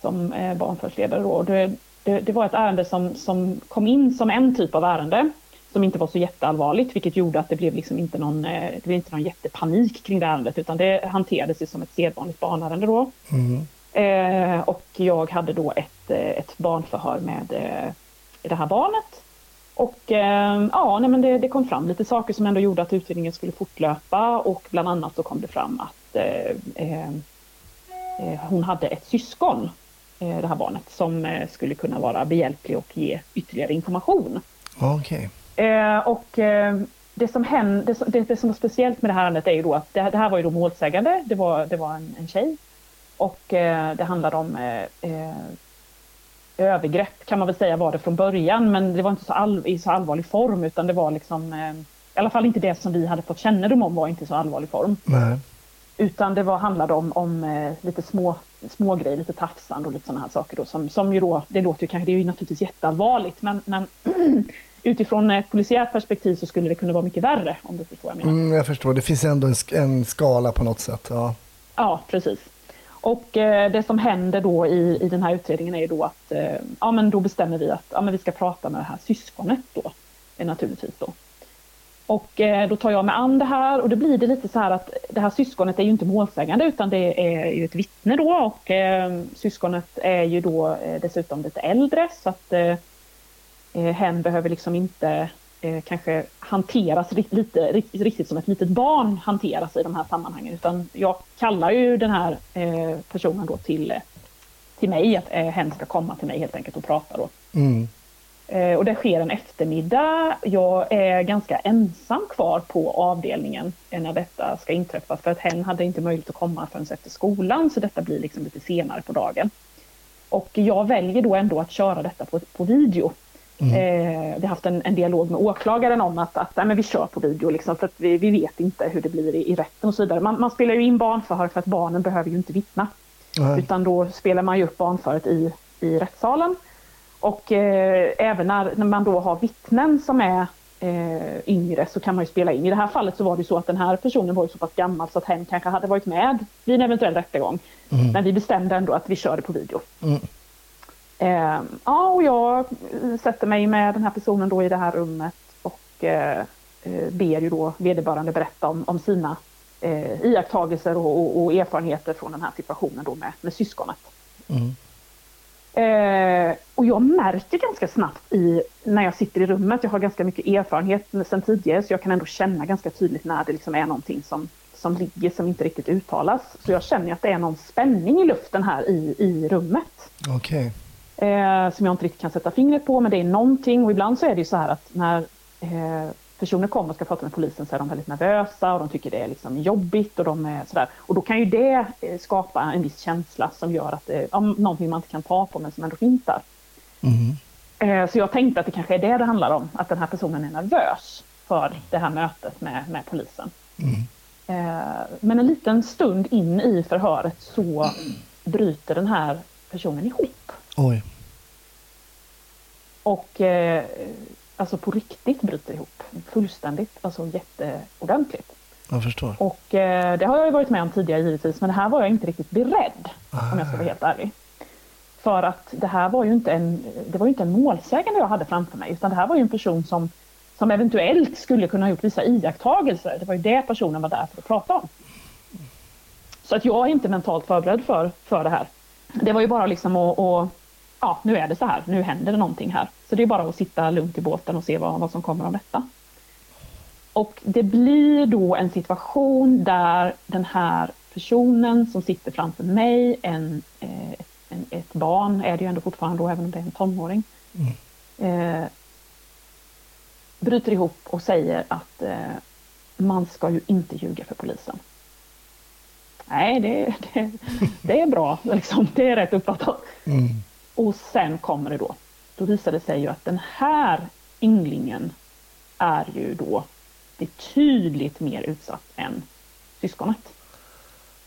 som eh, barnförhörsledare. Det, det, det var ett ärende som, som kom in som en typ av ärende som inte var så jätteallvarligt vilket gjorde att det blev liksom inte någon, eh, det blev inte någon jättepanik kring det ärendet utan det hanterades ju som ett sedvanligt barnärende då. Mm, Eh, och jag hade då ett, eh, ett barnförhör med eh, det här barnet. Och eh, ja, nej, men det, det kom fram lite saker som ändå gjorde att utredningen skulle fortlöpa och bland annat så kom det fram att hon hade ett syskon, det här barnet, som skulle kunna vara behjälplig och ge ytterligare information. Okej. Eh, och eh, det som, hände, det, det, som var speciellt med det här ärendet är ju då att det, det här var ju då målsägande, det var, det var en, en tjej. Och eh, det handlade om övergrepp kan man väl säga var det från början, men det var inte så all, i så allvarlig form utan det var liksom, i alla fall inte det som vi hade fått kännedom om var inte i så allvarlig form. Nej. Utan det var, handlade om, om lite små, små grejer, lite tafsande och lite sådana här saker. Då, som, som ju då, det låter ju kanske, det är ju naturligtvis jätteallvarligt, men, men utifrån ett polisiärt perspektiv så skulle det kunna vara mycket värre, om du förstår vad jag menar. Mm, jag förstår. Det finns ändå en, en skala på något sätt. Ja. Ja, precis. Och eh, det som händer då i, i den här utredningen är ju då att eh, ja, men då bestämmer vi att ja, men vi ska prata med det här syskonet då, eh, naturligtvis då. Och eh, då tar jag mig an det här och då blir det lite så här att det här syskonet är ju inte målsägande utan det är ju ett vittne då och eh, syskonet är ju då eh, dessutom lite äldre så att hen behöver liksom inte eh, kanske hanteras lite, riktigt, riktigt som ett litet barn hanteras i de här sammanhangen utan jag kallar ju den här eh, personen då till, till mig, att eh, hen ska komma till mig helt enkelt och prata då. Mm. Eh, och det sker en eftermiddag. Jag är ganska ensam kvar på avdelningen när detta ska inträffa för att hen hade inte möjlighet att komma förrän efter skolan så detta blir liksom lite senare på dagen. Och jag väljer då ändå att köra detta på, på video. Mm. Eh, vi har haft en, en, dialog med åklagaren om att, att nej, men vi kör på video liksom, för att vi, vi vet inte hur det blir i, i rätten och så vidare. Man, man spelar ju in barnförhör för att barnen behöver ju inte vittna. Mm. Utan då spelar man ju upp barnföret i, i rättssalen. Och eh, även när, när, man då har vittnen som är eh, yngre så kan man ju spela in. I det här fallet så var det så att den här personen var ju så pass gammal så att hen kanske hade varit med vid en eventuell rättegång. Mm. Men vi bestämde ändå att vi körde på video. Mm. Eh, ja, och jag sätter mig med den här personen då i det här rummet och eh, eh ber ju då vederbörande berätta om, om sina eh, iakttagelser och, och, och, erfarenheter från den här situationen då med, med syskonet. Mm. Eh, och jag märker ganska snabbt i, när jag sitter i rummet, jag har ganska mycket erfarenhet sedan tidigare, så jag kan ändå känna ganska tydligt när det liksom är någonting som, som ligger som inte riktigt uttalas. Så jag känner att det är någon spänning i luften här i, i rummet. Okay. Eh, som jag inte riktigt kan sätta fingret på, men det är någonting. Och ibland så är det ju så här att när eh, personer kommer och ska prata med polisen så är de väldigt nervösa och de tycker det är liksom jobbigt och de är sådär. Och då kan ju det eh, skapa en viss känsla som gör att det är någonting man inte kan ta på men som ändå finns där. Mm. Så jag tänkte att det kanske är det det handlar om, att den här personen är nervös för det här mötet med, med polisen. Mm. Men en liten stund in i förhöret så bryter den här personen ihop. Oj. Och alltså på riktigt bryter ihop. Fullständigt, alltså jätteordentligt. Jag förstår. Och eh, det har jag ju varit med om tidigare givetvis, men det här var jag inte riktigt beredd, ah. om jag ska vara helt ärlig. För att det här var ju inte en, det var ju inte en målsägande jag hade framför mig, utan det här var ju en person som, som eventuellt skulle kunna ha gjort vissa iakttagelser. Det var ju det personen var där för att prata om. Så att jag är inte mentalt förberedd för, för det här. Det var ju bara liksom att, att ja, nu är det så här, nu händer det någonting här. Så det är bara att sitta lugnt i båten och se vad, vad som kommer av detta. Och det blir då en situation där den här personen som sitter framför mig, en, eh, en ett barn är det ju ändå fortfarande då, även om det är en tonåring, mm. eh, bryter ihop och säger att eh, man ska ju inte ljuga för polisen. Nej, det, det, det är bra, liksom. det är rätt uppfattat. Mm. Och sen kommer det då. Då visar det sig ju att den här ynglingen är ju då betydligt mer utsatt än syskonet.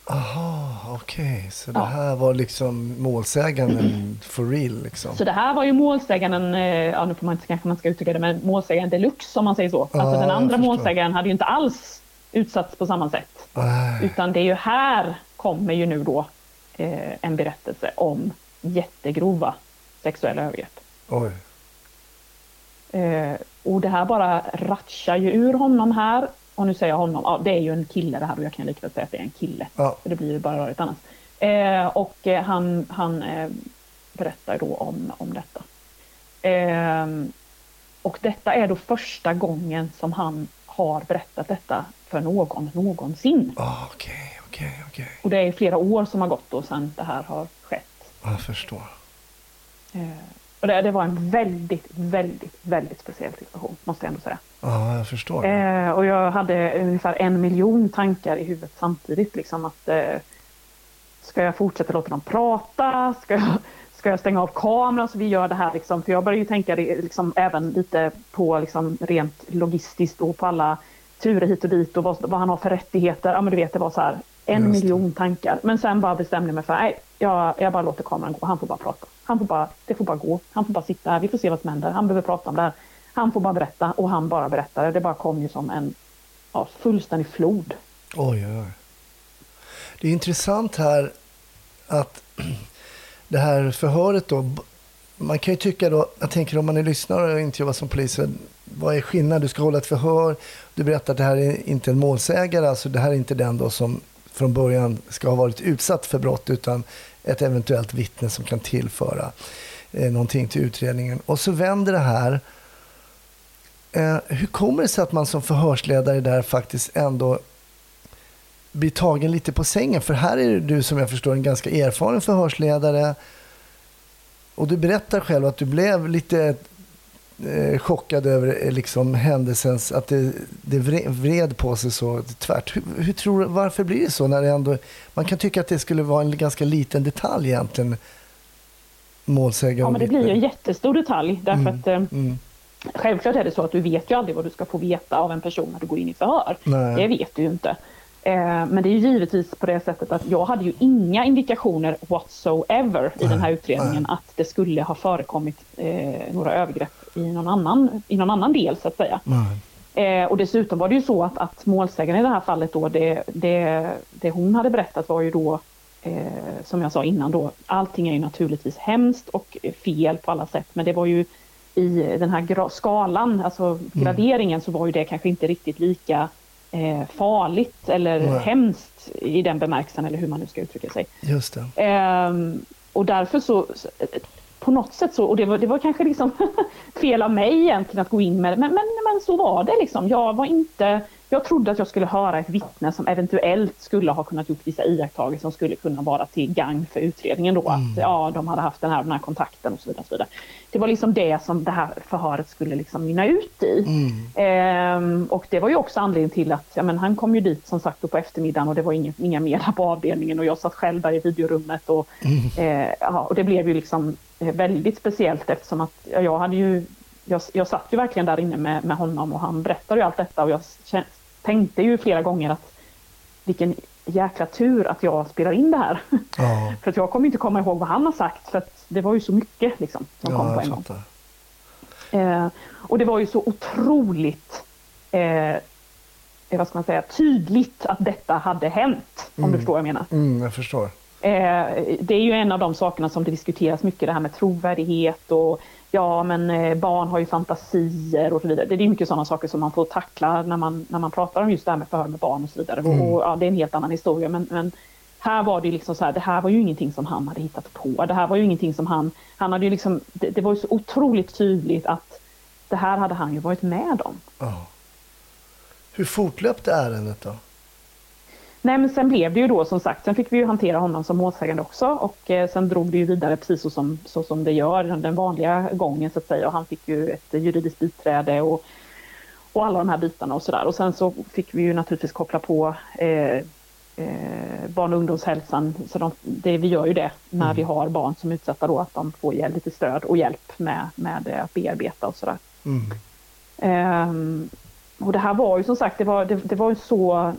Aha, okej. Okay. Så det här var liksom målsäganden for real liksom? Så det här var ju målsäganden, eh, ja nu får man inte, kanske man ska uttrycka det, men målsäganden deluxe om man säger så. Ah, alltså den andra målsäganden hade ju inte alls utsatts på samma sätt. Äh. Utan det är ju här kommer ju nu då eh, en berättelse om jättegrova sexuella övergrepp. Oj. Eh, och det här bara ratchar ju ur honom här. Och nu säger jag honom, ja det är ju en kille det här och jag kan lika säga att det är en kille. Ja. För det blir ju bara rörigt annars. Eh, och eh, han, han eh, berättar då om, om detta. Eh, och detta är då första gången som han har berättat detta för någon någonsin. Oh, okay, okay, okay. Och det är flera år som har gått då sedan det här har skett. Jag förstår. Eh, och det, det, var en väldigt, väldigt, väldigt speciell situation, måste jag ändå säga. Ja, jag förstår. Eh, och jag hade ungefär en miljon tankar i huvudet samtidigt. Liksom att, eh, ska jag fortsätta låta dem prata? Ska jag, ska jag stänga av kameran så vi gör det här? Liksom? För jag började ju tänka liksom, även lite på liksom, rent logistiskt och på alla turer hit och dit och vad, vad han har för rättigheter. Ja, men du vet, det var så här en miljon tankar. Men sen bara bestämde jag mig för, nej, jag, jag bara låter kameran gå. Han får bara prata. Han får bara, det får bara gå. Han får bara sitta här. Vi får se vad som händer. Han behöver prata om det här. Han får bara berätta och han bara berättar. Det bara kom ju som en ja, fullständig flod. Oj, oj, oj. Det är intressant här att det här förhöret då, man kan ju tycka då, jag tänker om man är lyssnare och intervjuar som polis, vad är skillnaden? Du ska hålla ett förhör, du berättar att det här är inte en målsägare, alltså det här är inte den då som från början ska ha varit utsatt för brott, utan ett eventuellt vittne som kan tillföra eh, någonting till utredningen. Och så vänder det här. Eh, hur kommer det sig att man som förhörsledare där faktiskt ändå blir tagen lite på sängen? För här är du som jag förstår en ganska erfaren förhörsledare. Och du berättar själv att du blev lite eh, chockad över eh, liksom, händelsens, att det, det vred på sig så tvärt. Hur, hur tror, varför blir det så? när det ändå, Man kan tycka att det skulle vara en ganska liten detalj egentligen. Målsägare Ja, men det blir ju en jättestor detalj. Därför mm. att eh, mm. Självklart är det så att du vet ju aldrig vad du ska få veta av en person när du går in i förhör. Nej. Det vet du ju inte. Eh, men det är givetvis på det sättet att jag hade ju inga indikationer whatsoever i den här utredningen att det skulle ha förekommit eh, några övergrepp i någon annan, i någon annan del så att säga. Eh, och dessutom var det ju så att, att målsägaren i det här fallet då, det, det, det hon hade berättat var ju då eh, som jag sa innan då, allting är ju naturligtvis hemskt och fel på alla sätt, men det var ju i den här skalan, alltså mm. graderingen, mm. så var ju det kanske inte riktigt lika eh, farligt eller Nej. hemskt i den bemärkelsen, eller hur man nu ska uttrycka sig. Just det. Eh, och därför så, på något sätt så, och det var, det var kanske liksom fel av mig egentligen att gå in med det, men, men, men så var det liksom. Jag var inte jag trodde att jag skulle höra ett vittne som eventuellt skulle ha kunnat gjort vissa iakttagelser som skulle kunna vara till gang för utredningen då. Mm. Att ja, de hade haft den här, den här kontakten och så vidare. Och så vidare. Det var liksom det som det här förhöret skulle liksom mynna ut i. Mm. Ehm, och det var ju också anledningen till att ja, men han kom ju dit som sagt på eftermiddagen och det var inga, inga mer på avdelningen och jag satt själv där i videorummet. Och, mm. eh, ja, och det blev ju liksom eh, väldigt speciellt eftersom att ja, jag hade ju jag, jag satt ju verkligen där inne med, med honom och han berättade ju allt detta och jag tänkte ju flera gånger att vilken jäkla tur att jag spelar in det här. Ja. för att jag kommer inte komma ihåg vad han har sagt för att det var ju så mycket liksom, som ja, kom på en gång. Eh, och det var ju så otroligt eh, vad ska man säga, tydligt att detta hade hänt. Om mm. du förstår vad jag menar. Mm, jag förstår. Eh, det är ju en av de sakerna som det diskuteras mycket, det här med trovärdighet och ja men eh, barn har ju fantasier och så vidare. Det är mycket sådana saker som man får tackla när man, när man pratar om just det här med förhör med barn och så vidare. Mm. Och, ja, det är en helt annan historia men, men här var det liksom så här, det här var ju ingenting som han hade hittat på. Det här var ju ingenting som han, han hade ju liksom, det, det var ju så otroligt tydligt att det här hade han ju varit med om. Oh. Hur fortlöpte ärendet då? Nej, men sen blev det ju då som sagt, sen fick vi ju hantera honom som målsägande också och eh, sen drog det ju vidare precis så som, så som det gör den vanliga gången så att säga och han fick ju ett juridiskt biträde och, och alla de här bitarna och sådär och sen så fick vi ju naturligtvis koppla på eh, eh, barn och ungdomshälsan, så de, det, vi gör ju det när mm. vi har barn som är utsatta då, att de får hjälp, lite stöd och hjälp med, med att bearbeta och sådär. Mm. Eh, och det här var ju som sagt, det var, det, det var ju så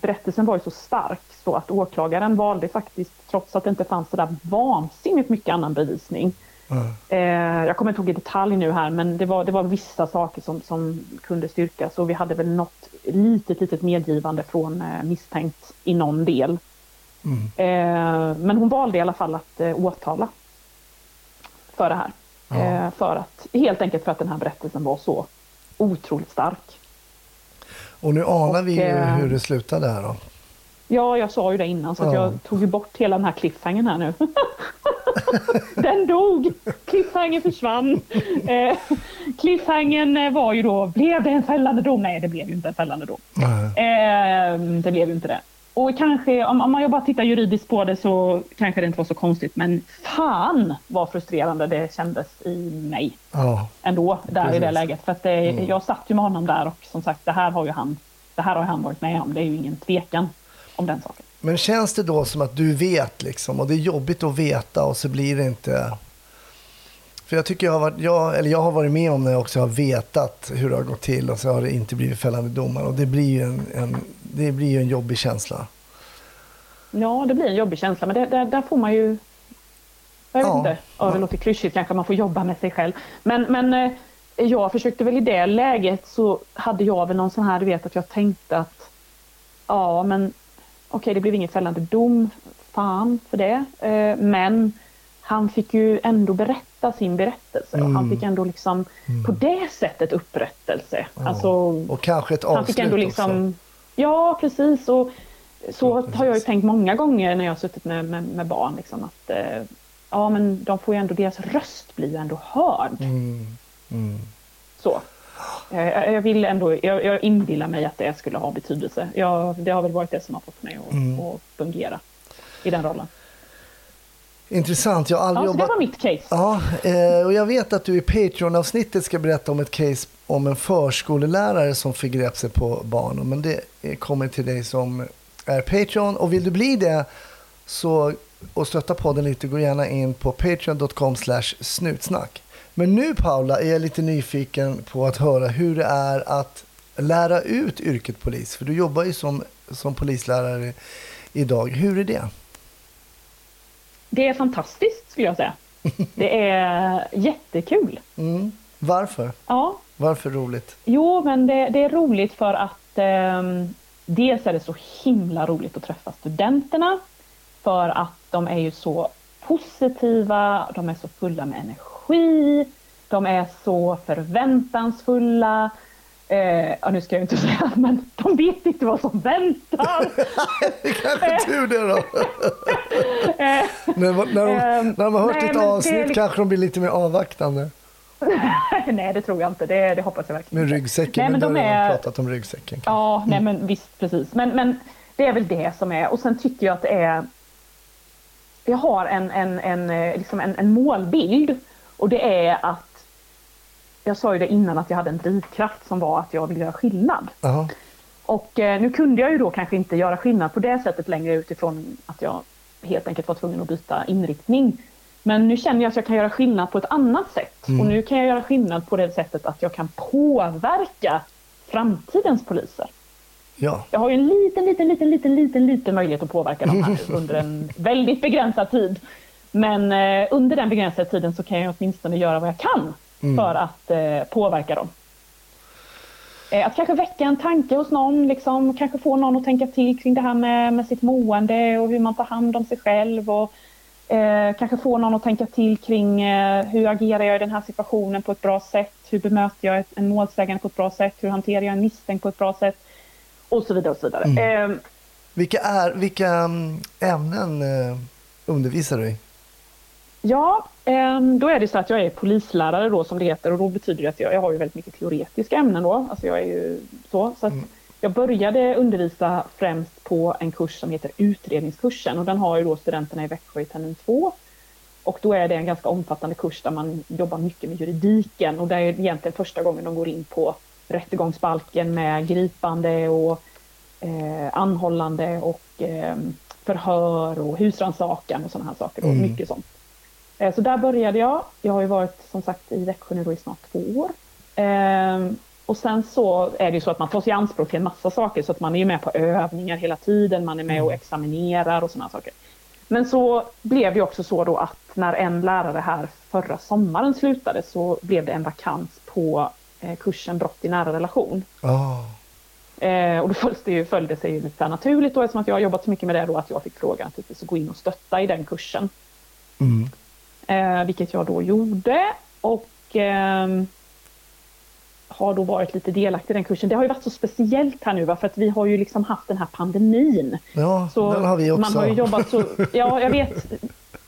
berättelsen var ju så stark så att åklagaren valde faktiskt, trots att det inte fanns så där vansinnigt mycket annan bevisning. Mm. Eh, jag kommer inte ihåg i detalj nu här, men det var, det var vissa saker som, som kunde styrkas och vi hade väl något litet, litet medgivande från eh, misstänkt i någon del. Mm. Eh, men hon valde i alla fall att eh, åtala för det här. Ja. Eh, för att, helt enkelt för att den här berättelsen var så otroligt stark. Och nu anar och, vi ju eh, hur det slutade här då. Ja, jag sa ju det innan så ja. jag tog ju bort hela den här cliffhangern här nu. den dog! Cliffhangern försvann. Eh, cliffhangern eh, var ju då, blev det en fällande dom? Nej, det blev ju inte en fällande dom. Eh, det blev ju inte det. Och kanske, om, om man bara tittar juridiskt på det så kanske det inte var så konstigt, men fan vad frustrerande det kändes i mig. Ja, ändå, där precis. i det läget. För det, mm. jag satt ju med honom där och som sagt, det här har ju han, det här har han varit med om. Det är ju ingen tvekan om den saken. Men känns det då som att du vet liksom, och det är jobbigt att veta och så blir det inte... För jag tycker jag har varit, jag, eller jag har varit med om när jag också har vetat hur det har gått till och så har det inte blivit fällande domar. Och det blir ju en, en det blir ju en jobbig känsla. Ja, det blir en jobbig känsla, men det, där, där får man ju... Jag vet ja. inte, ja, det låter klyschigt kanske, man får jobba med sig själv. Men, men eh, jag försökte väl i det läget så hade jag väl någon sån här, du vet att jag tänkte att ja, men okej, okay, det blev ingen fällande dom fan för det. Eh, men han fick ju ändå berätta sin berättelse och han fick ändå liksom på det sättet upprättelse. Alltså, Och kanske ett han avslut fick ändå liksom, också. Ja, precis. Och så har jag ju tänkt många gånger när jag har suttit med, med, med barn. Liksom, att eh, ja, men de får ju ändå, deras röst blir ju ändå hörd. Mm. Så. Eh, Jag, jag vill ändå, jag, jag inbillar mig att det skulle ha betydelse. Jag, det har väl varit det som har fått mig att, Mm. att fungera i den rollen. Intressant, jag har Ja, aldrig det jobbat... var mitt case. Ja, eh, och jag vet att du i Patreon-avsnittet ska berätta om ett case om en förskolelärare som förgrep sig på barn. Men det kommer till dig som är Patreon. Och vill du bli det så, och stötta podden lite, gå gärna in på patreon.com snutsnack. Men nu Paula är jag lite nyfiken på att höra hur det är att lära ut yrket polis. För du jobbar ju som, som polislärare idag. Hur är det? Det är fantastiskt skulle jag säga. Det är jättekul. Mm. Varför? Ja, Varför roligt? Jo, men det, det är roligt för att eh, dels är det så himla roligt att träffa studenterna för att de är ju så positiva, de är så fulla med energi, de är så förväntansfulla. Eh, nu ska jag inte säga, men de vet inte vad som väntar. Det är kanske tur det då. Eh, när, när, de, Ehm, när de har hört nej, ett det är avsnitt liksom- kanske de blir lite mer avvaktande. nej, det tror jag inte. Det, det hoppas jag verkligen inte. ryggsäcken. Nej, men men de då har pratat om ryggsäcken. Ja, nej men visst precis. Men, men det är väl det som är. Och sen tycker jag att det är... Jag har en, en, en, eh, liksom en, en målbild och det är att... Jag sa ju det innan att jag hade en drivkraft som var att jag ville göra skillnad. Jaha. Och eh, nu kunde jag ju då kanske inte göra skillnad på det sättet längre utifrån att jag helt enkelt var tvungen att byta inriktning. Men nu känner jag att jag kan göra skillnad på ett annat sätt. Och nu kan jag göra skillnad på det sättet att jag kan påverka framtidens poliser. Ja. Jag har ju en liten, liten, liten, liten, liten, liten möjlighet att påverka dem här under en väldigt begränsad tid. Men eh, under den begränsade tiden så kan jag åtminstone göra vad jag kan för att eh, påverka dem. Eh, att kanske väcka en tanke hos någon, liksom, kanske få någon att tänka till kring det här med, med sitt mående och hur man tar hand om sig själv. Och, eh, kanske få någon att tänka till kring eh, hur agerar jag i den här situationen på ett bra sätt? Hur bemöter jag ett, en målsägande på ett bra sätt? Hur hanterar jag en misstänkt på ett bra sätt? Och så vidare och så vidare. Eh, Vilka, är, vilka mm, ämnen eh, undervisar du i? Ja, ehm, då är det så att jag är polislärare då som det heter och då betyder det att jag, jag har ju väldigt mycket teoretiska ämnen då. Alltså jag är ju så. så att jag började undervisa främst på en kurs som heter utredningskursen och den har ju då studenterna i Växjö i termin två. Och då är det en ganska omfattande kurs där man jobbar mycket med juridiken och det är egentligen första gången de går in på rättegångsbalken med gripande och eh, anhållande och eh, förhör och husrannsakan och sådana här saker. Och mycket sånt. Eh, Så där började jag. Jag har ju varit som sagt i Växjö nu då i snart två år. Och sen så är det ju så att man tar sig i anspråk till en massa saker så att man är ju med på övningar hela tiden, man är med och examinerar och sådana saker. Men så blev det också så då att när en lärare här förra sommaren slutade så blev det en vakans på eh, kursen brott i nära relation. Oh. Eh, och då följdes det, ju, följde sig ju lite naturligt då eftersom att jag har jobbat så mycket med det då att jag fick frågan att gå in och stötta i den kursen. Mm. Eh, vilket jag då gjorde och ehm, har då varit lite delaktig i den kursen. Det har ju varit så speciellt här nu va? för att vi har ju liksom haft den här pandemin. Ja, Så den har vi också. Man har ju jobbat så, ja jag vet,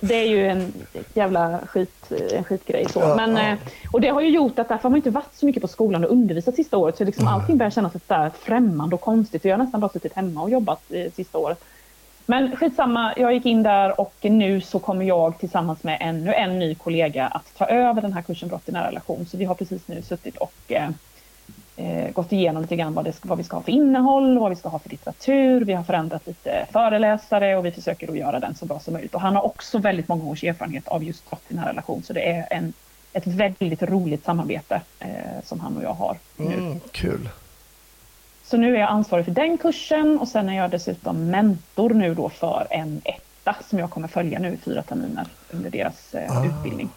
det är ju en jävla skit, en skitgrej så. Ja, Men, ja. eh, och det har ju gjort att därför har man inte varit så mycket på skolan och undervisat sista året så liksom allting börjar kännas lite där främmande och konstigt. Och jag har nästan bara suttit hemma och jobbat eh, sista året. Men skitsamma, jag gick in där och nu så kommer jag tillsammans med ännu en ny kollega att ta över den här kursen brott i nära relation. Så vi har precis nu suttit och eh, eh gått igenom lite grann vad, det vad vi ska ha för innehåll, vad vi ska ha för litteratur. Vi har förändrat lite föreläsare och vi försöker då göra den så bra som möjligt. Och han har också väldigt många års erfarenhet av just brott i nära relation. Så det är en, ett väldigt roligt samarbete eh, som han och jag har nu. Mm, kul. Så nu är jag ansvarig för den kursen och sen är jag dessutom mentor nu då för en etta som jag kommer följa nu i fyra terminer under deras eh, Ah. utbildning.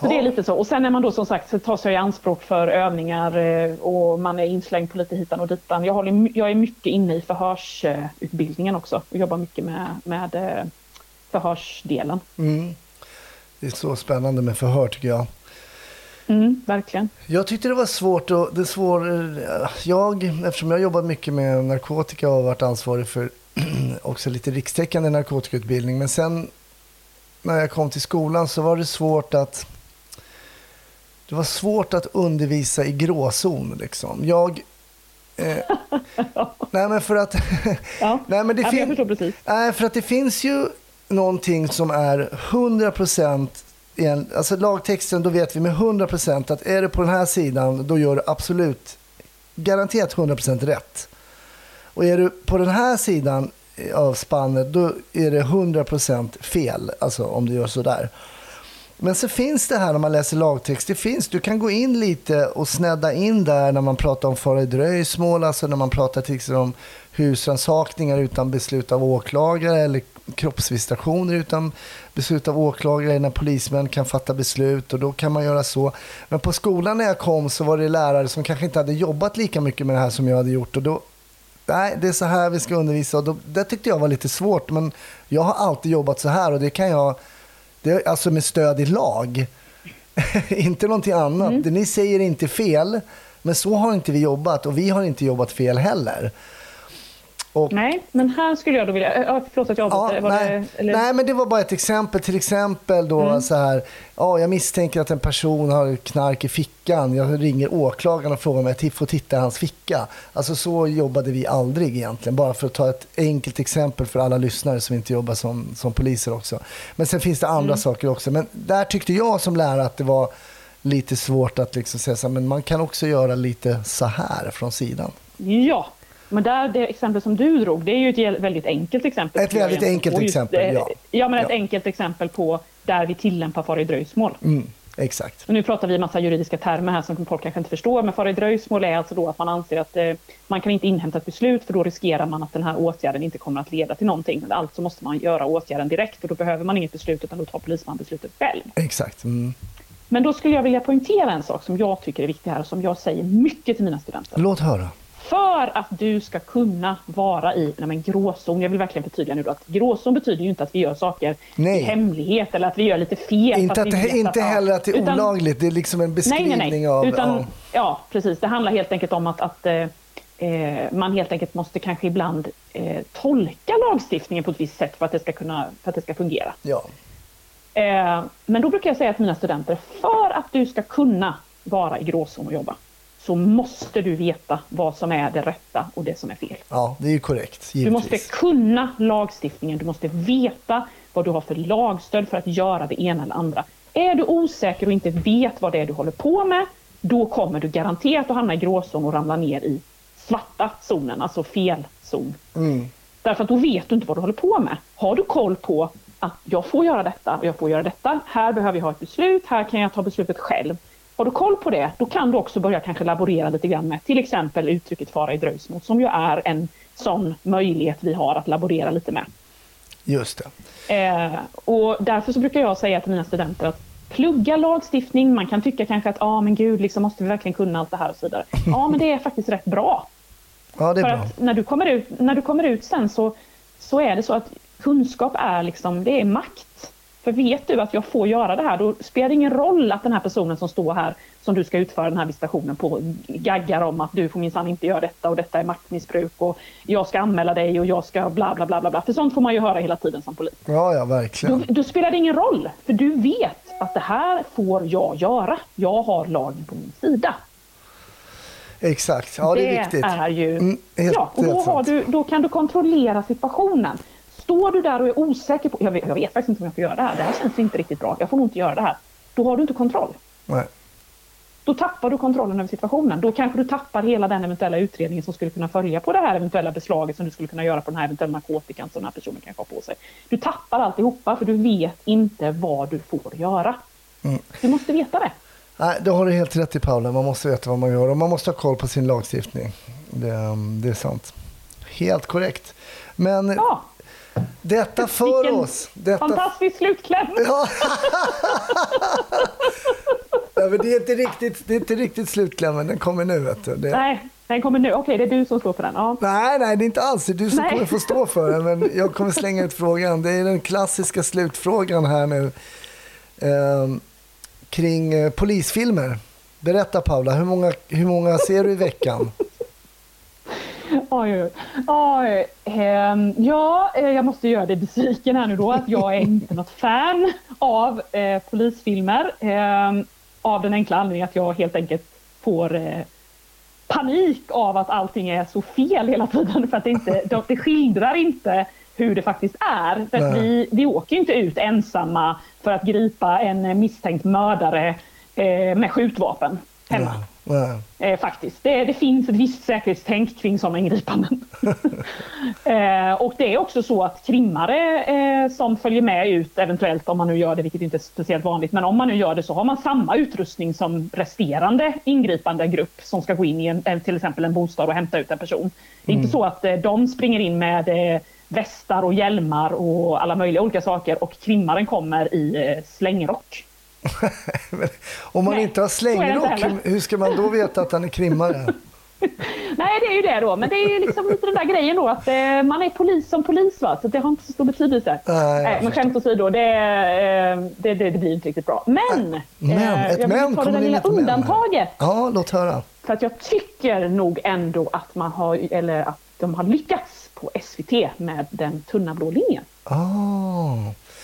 Så det är lite så. Och sen är man då som sagt så tas jag i anspråk för övningar eh, och man är inslängd på lite hitan och ditan. Jag, håller, jag är mycket inne i förhörsutbildningen också och jobbar mycket med, med eh, förhörsdelen. Mm. Det är så spännande med förhör tycker jag. Mm, verkligen. Jag tyckte det var svårt. Och det svår, jag, eftersom jag jobbat mycket med narkotika och varit ansvarig för också lite rikstäckande narkotikautbildning. Men sen när jag kom till skolan så var det svårt att det var svårt att undervisa i gråzon. Liksom. Jag... Eh, nej, men för att... ja. nej, men det ja, fin-. Nej, för att det finns ju någonting som är 100 en, Alltså lagtexten, då vet vi med 100% att är det på den här sidan, då gör du absolut garanterat 100% rätt. Och är du på den här sidan av spannet, då är det 100% fel. Alltså om du gör sådär. Men så finns det här när man läser lagtext, det finns, du kan gå in lite och snedda in där när man pratar om fara i dröjsmål, alltså när man pratar till exempel om husrannsakningar utan beslut av åklagare eller kroppsvisitationer utan beslut av åklagare när polismän kan fatta beslut och då kan man göra så. Men på skolan när jag kom så var det lärare som kanske inte hade jobbat lika mycket med det här som jag hade gjort och då Nej, det är så här vi ska undervisa. Och då, det tyckte jag var lite svårt, men jag har alltid jobbat så här och det kan jag, det är alltså med stöd i lag. inte någonting annat. Mm. Det ni säger är inte fel, men så har inte vi jobbat och vi har inte jobbat fel heller. Och, nej, men här skulle jag då vilja... Förlåt att jag avbryter. Ja, nej, det, nej, men det var bara ett exempel. Till exempel då mm. så här. Ja, jag misstänker att en person har knark i fickan. Jag ringer åklagaren och frågar om jag får titta i hans ficka. Alltså så jobbade vi aldrig egentligen. Bara för att ta ett enkelt exempel för alla lyssnare som inte jobbar som, som poliser också. Men sen finns det andra mm. saker också. Men där tyckte jag som lärare att det var lite svårt att liksom säga så här, men man kan också göra lite så här från sidan. Ja, men där, det exempel som du drog, det är ju ett väldigt enkelt exempel. Ett väldigt enkelt exempel, ja. Ja, men ett ja. enkelt exempel på där vi tillämpar fara i dröjsmål. Mm, exakt. Och nu pratar vi en massa juridiska termer här som folk kanske inte förstår, men fara i dröjsmål är alltså då att man anser att eh, man kan inte inhämta ett beslut för då riskerar man att den här åtgärden inte kommer att leda till någonting. Alltså måste man göra åtgärden direkt och då behöver man inget beslut utan då tar polisman beslutet själv. Exakt. Mm. Men då skulle jag vilja poängtera en sak som jag tycker är viktig här och som jag säger mycket till mina studenter. Låt höra för att du ska kunna vara i nej men, gråzon, jag vill verkligen förtydliga nu då att gråzon betyder ju inte att vi gör saker nej. i hemlighet eller att vi gör lite fel. Inte, att det, inte att, heller att det är utan, olagligt, det är liksom en beskrivning nej, nej, av... Utan, ja. ja. precis. Det handlar helt enkelt om att, att eh, man helt enkelt måste kanske ibland eh, tolka lagstiftningen på ett visst sätt för att det ska, kunna, för att det ska fungera. Ja. Eh, men då brukar jag säga till mina studenter, för att du ska kunna vara i gråzon och jobba, så måste du veta vad som är det rätta och det som är fel. Ja, det är korrekt. Givetvis. Du måste kunna lagstiftningen, du måste veta vad du har för lagstöd för att göra det ena eller andra. Är du osäker och inte vet vad det är du håller på med, då kommer du garanterat att hamna i gråzon och ramla ner i svarta zonen, alltså felzon. Mm. Därför att då vet du inte vad du håller på med. Har du koll på att jag får göra detta och jag får göra detta, här behöver jag ha ett beslut, här kan jag ta beslutet själv har du koll på det, då kan du också börja kanske laborera lite grann med till exempel uttrycket fara i dröjsmål, som ju är en sån möjlighet vi har att laborera lite med. Just det. Eh, och därför så brukar jag säga till mina studenter att plugga lagstiftning, man kan tycka kanske att, ja ah, men gud, liksom måste vi verkligen kunna allt det här och så vidare. Ja, men det är faktiskt rätt bra. Ja, det är För bra. att när du kommer ut, när du kommer ut sen så, så är det så att kunskap är liksom, det är makt. För vet du att jag får göra det här, då spelar det ingen roll att den här personen som står här, som du ska utföra den här visitationen på, gaggar om att du får minsann inte göra detta och detta är maktmissbruk och jag ska anmäla dig och jag ska bla bla bla bla. bla. För sånt får man ju höra hela tiden som polis. Ja, ja, verkligen. Då, då spelar det ingen roll, för du vet att det här får jag göra. Jag har lagen på min sida. Exakt, ja det, det är viktigt. Är ju, mm, helt, ja, och då, du, då kan du kontrollera situationen. Står du där och är osäker på, jag vet, jag vet faktiskt inte om jag får göra det här, det här känns inte riktigt bra, jag får nog inte göra det här. Då har du inte kontroll. Nej. Då tappar du kontrollen över situationen. Då kanske du tappar hela den eventuella utredningen som skulle kunna följa på det här eventuella beslaget som du skulle kunna göra på den här eventuella narkotikan som den här personen kanske har på sig. Du tappar alltihopa för du vet inte vad du får göra. Mm. Du måste veta det. Nej, det har du helt rätt i Paula. Man måste veta vad man gör och man måste ha koll på sin lagstiftning. Det, det är sant. Helt korrekt. Men ja. Detta för Vilken oss. Detta... Fantastisk slutkläm! Ja. ja, men det, är inte riktigt, det är inte riktigt slutklämmen, den kommer nu. Vet du. Det... Nej, den kommer nu. Okej, det är du som står för den. Ja. Nej, nej, det är inte alls. Det är du som Nej. kommer få stå för den. Men jag kommer slänga ut frågan. Det är den klassiska slutfrågan här nu. Ehm, kring eh, polisfilmer. Berätta Paula, hur många, hur många ser du i veckan? Oj, oj, oj. Ehm, ja, eh, jag måste göra dig besviken här nu då att jag är inte något fan av eh, polisfilmer. Ehm, av den enkla anledningen att jag helt enkelt får eh, panik av att allting är så fel hela tiden. För att det, inte, det, det skildrar inte hur det faktiskt är. För vi, vi åker inte ut ensamma för att gripa en eh, misstänkt mördare eh, med skjutvapen hemma. Nej. Eh, faktiskt. Det, det finns ett visst säkerhetstänk kring sådana ingripanden. eh, och det är också så att krimmare eh, som följer med ut, eventuellt om man nu gör det, vilket inte är speciellt vanligt, men om man nu gör det så har man samma utrustning som resterande ingripande grupp som ska gå in i en, till exempel en bostad och hämta ut en person. Det är inte så att eh, de springer in med eh, västar och hjälmar och alla möjliga olika saker och krimmaren kommer i eh, slängrock. Men Om man Nej, inte har slängrock, hur- ska man då veta att han är krimmare? Nej, det är ju det då. Men det är ju liksom lite den där grejen då att eh, man är polis som polis va, så det har inte så stor betydelse. Nej, jag Nej, men skämt åsido, det, eh, det, det, det blir inte riktigt bra. Men! Men, eh, ett jag vill men, ta det där lilla men undantaget. Ja, låt höra. För att jag tycker nog ändå att man har, eller att de har lyckats på SVT med den tunna blå linjen. Ah.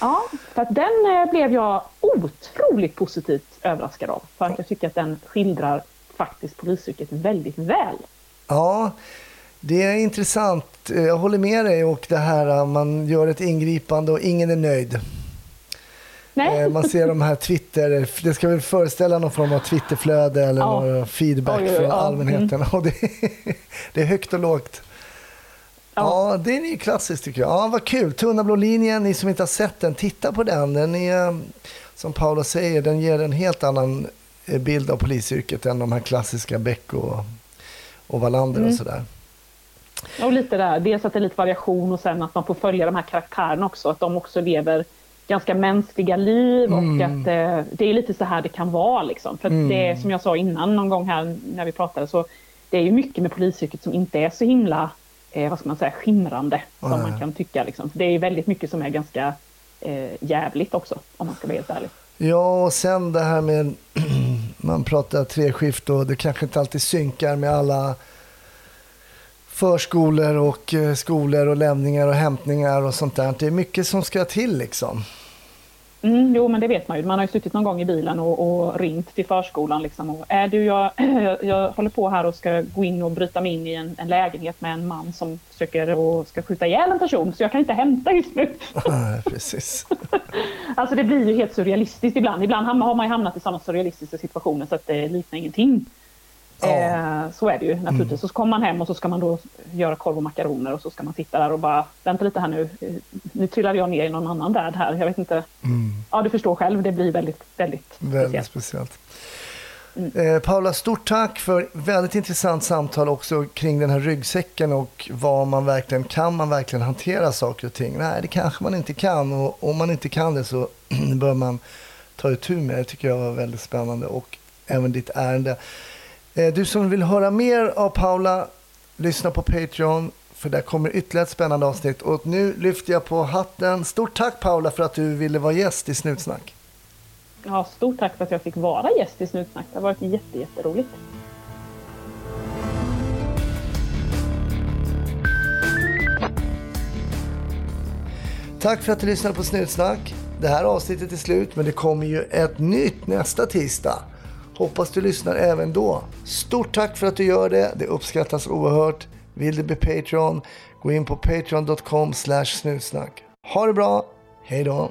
Ja, för att den eh, blev jag otroligt positivt överraskad av. För att jag tycker att den skildrar faktiskt polisyrket väldigt väl. Ja, det är intressant. Jag håller med dig och det här att man gör ett ingripande och ingen är nöjd. Nej? Eh, Man ser de här Twitter, det ska väl föreställa någon form av Twitterflöde eller Ja. feedback Oj, oj, oj, från allmänheten. Och det, det är högt och lågt. Ja. Ja. det är ju klassiskt tycker jag. Ja, vad kul. Tunna blå linjen, ni som inte har sett den, titta på den. Den är, som Paula säger, den ger en helt annan eh, bild av polisyrket än de här klassiska Beck och, och Wallander Mm. och sådär. Och lite där, dels att det är lite variation och sen att man får följa de här karaktärerna också, att de också lever ganska mänskliga liv och Mm. att eh, det är lite så här det kan vara liksom. För Mm. det är som jag sa innan någon gång här när vi pratade så det är ju mycket med polisyrket som inte är så himla, eh, vad ska man säga, skimrande som Nej. man kan tycka liksom. Det är väldigt mycket som är ganska eh, jävligt också om man ska vara helt ärlig. Ja, och sen det här med man pratar treskift och det kanske inte alltid synkar med alla förskolor och eh, skolor och lämningar och hämtningar och sånt där. Det är mycket som ska till liksom. Mm, jo, men det vet man ju. Man har ju suttit någon gång i bilen och, och ringt till förskolan. Liksom, och, är du, jag, jag, håller på här och ska gå in och bryta mig in i en, en lägenhet med en man som försöker och ska skjuta ihjäl en person, så jag kan inte hämta just nu. Nej, Precis. Alltså det blir ju helt surrealistiskt ibland. Ibland har man ju hamnat i sådana surrealistiska situationer så att det liknar ingenting. Eh, så är det ju naturligtvis. Så kommer man hem och så ska man då göra korv och makaroner och så ska man sitta där och bara, vänta lite här nu, nu trillar jag ner i någon annan värld här. Jag vet inte. Ja, du förstår själv, det blir väldigt, väldigt Väldigt speciellt. speciellt. Eh, Paula, stort tack för väldigt intressant samtal också kring den här ryggsäcken och vad man verkligen kan man verkligen hantera saker och ting. Nej, det kanske man inte kan och om man inte kan det så bör man ta itu med det. tycker jag var väldigt spännande och även ditt ärende. Eh, Du som vill höra mer av Paula, lyssna på Patreon för där kommer ytterligare ett spännande avsnitt. Och nu lyfter jag på hatten. Stort tack Paula för att du ville vara gäst i Snutsnack. Ja, stort tack för att jag fick vara gäst i Snutsnack. Det har varit jätte, jätteroligt. Tack för att du lyssnade på Snutsnack. Det här avsnittet är slut, men det kommer ju ett nytt nästa tisdag. Hoppas du lyssnar även då. Stort tack för att du gör det. Det uppskattas oerhört. Vill du bli Patreon? Gå in på patreon.com snutsnack. Ha det bra. Hej då.